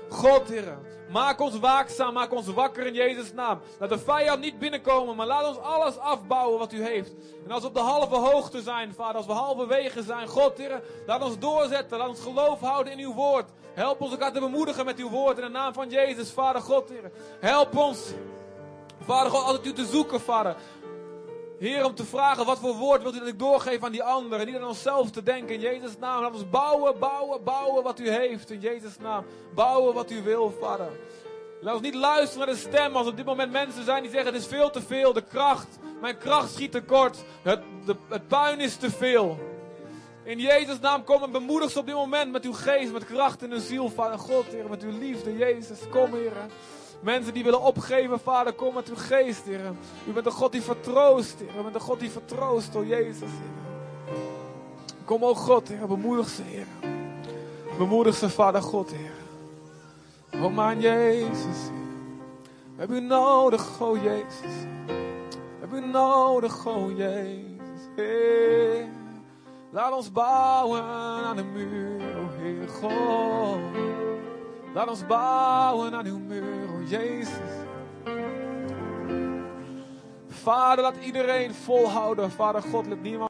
God, Heer, maak ons waakzaam, maak ons wakker in Jezus' naam. Laat de vijand niet binnenkomen, maar laat ons alles afbouwen wat u heeft. En als we op de halve hoogte zijn, Vader, als we halverwege zijn, God, Heer, laat ons doorzetten, laat ons geloof houden in uw woord. Help ons elkaar te bemoedigen met uw woord in de naam van Jezus, Vader God, Heer. Help ons. Vader God, altijd u te zoeken, Vader. Heer, om te vragen wat voor woord wilt u dat ik doorgeef aan die anderen. Niet aan onszelf te denken. In Jezus' naam. Laat ons bouwen, bouwen, bouwen wat u heeft. In Jezus' naam. Bouwen wat u wil, Vader. Laat ons niet luisteren naar de stem als op dit moment mensen zijn die zeggen: Het is veel te veel. De kracht, mijn kracht schiet tekort. Het, de, het puin is te veel. In Jezus' naam kom en bemoedig ze op dit moment met uw geest, met kracht in hun ziel, Vader God, Heer, met uw liefde, Jezus. Kom, Heer. Mensen die willen opgeven, Vader, kom met uw geest, Heer. U bent een God die vertroost, Heer. U bent een God die vertroost, door Jezus, Heer. Kom, o God, Heer, bemoedig ze, Heer. Bemoedig ze, Vader God, Heer. O mijn Jezus, Heer. We u nodig, o Jezus. We hebben u nodig, o Jezus, Heer. Laat ons bouwen aan de muur, o Heer God. Laat ons bouwen aan uw muur, o Jezus. Vader, laat iedereen volhouden. Vader God, laat niemand.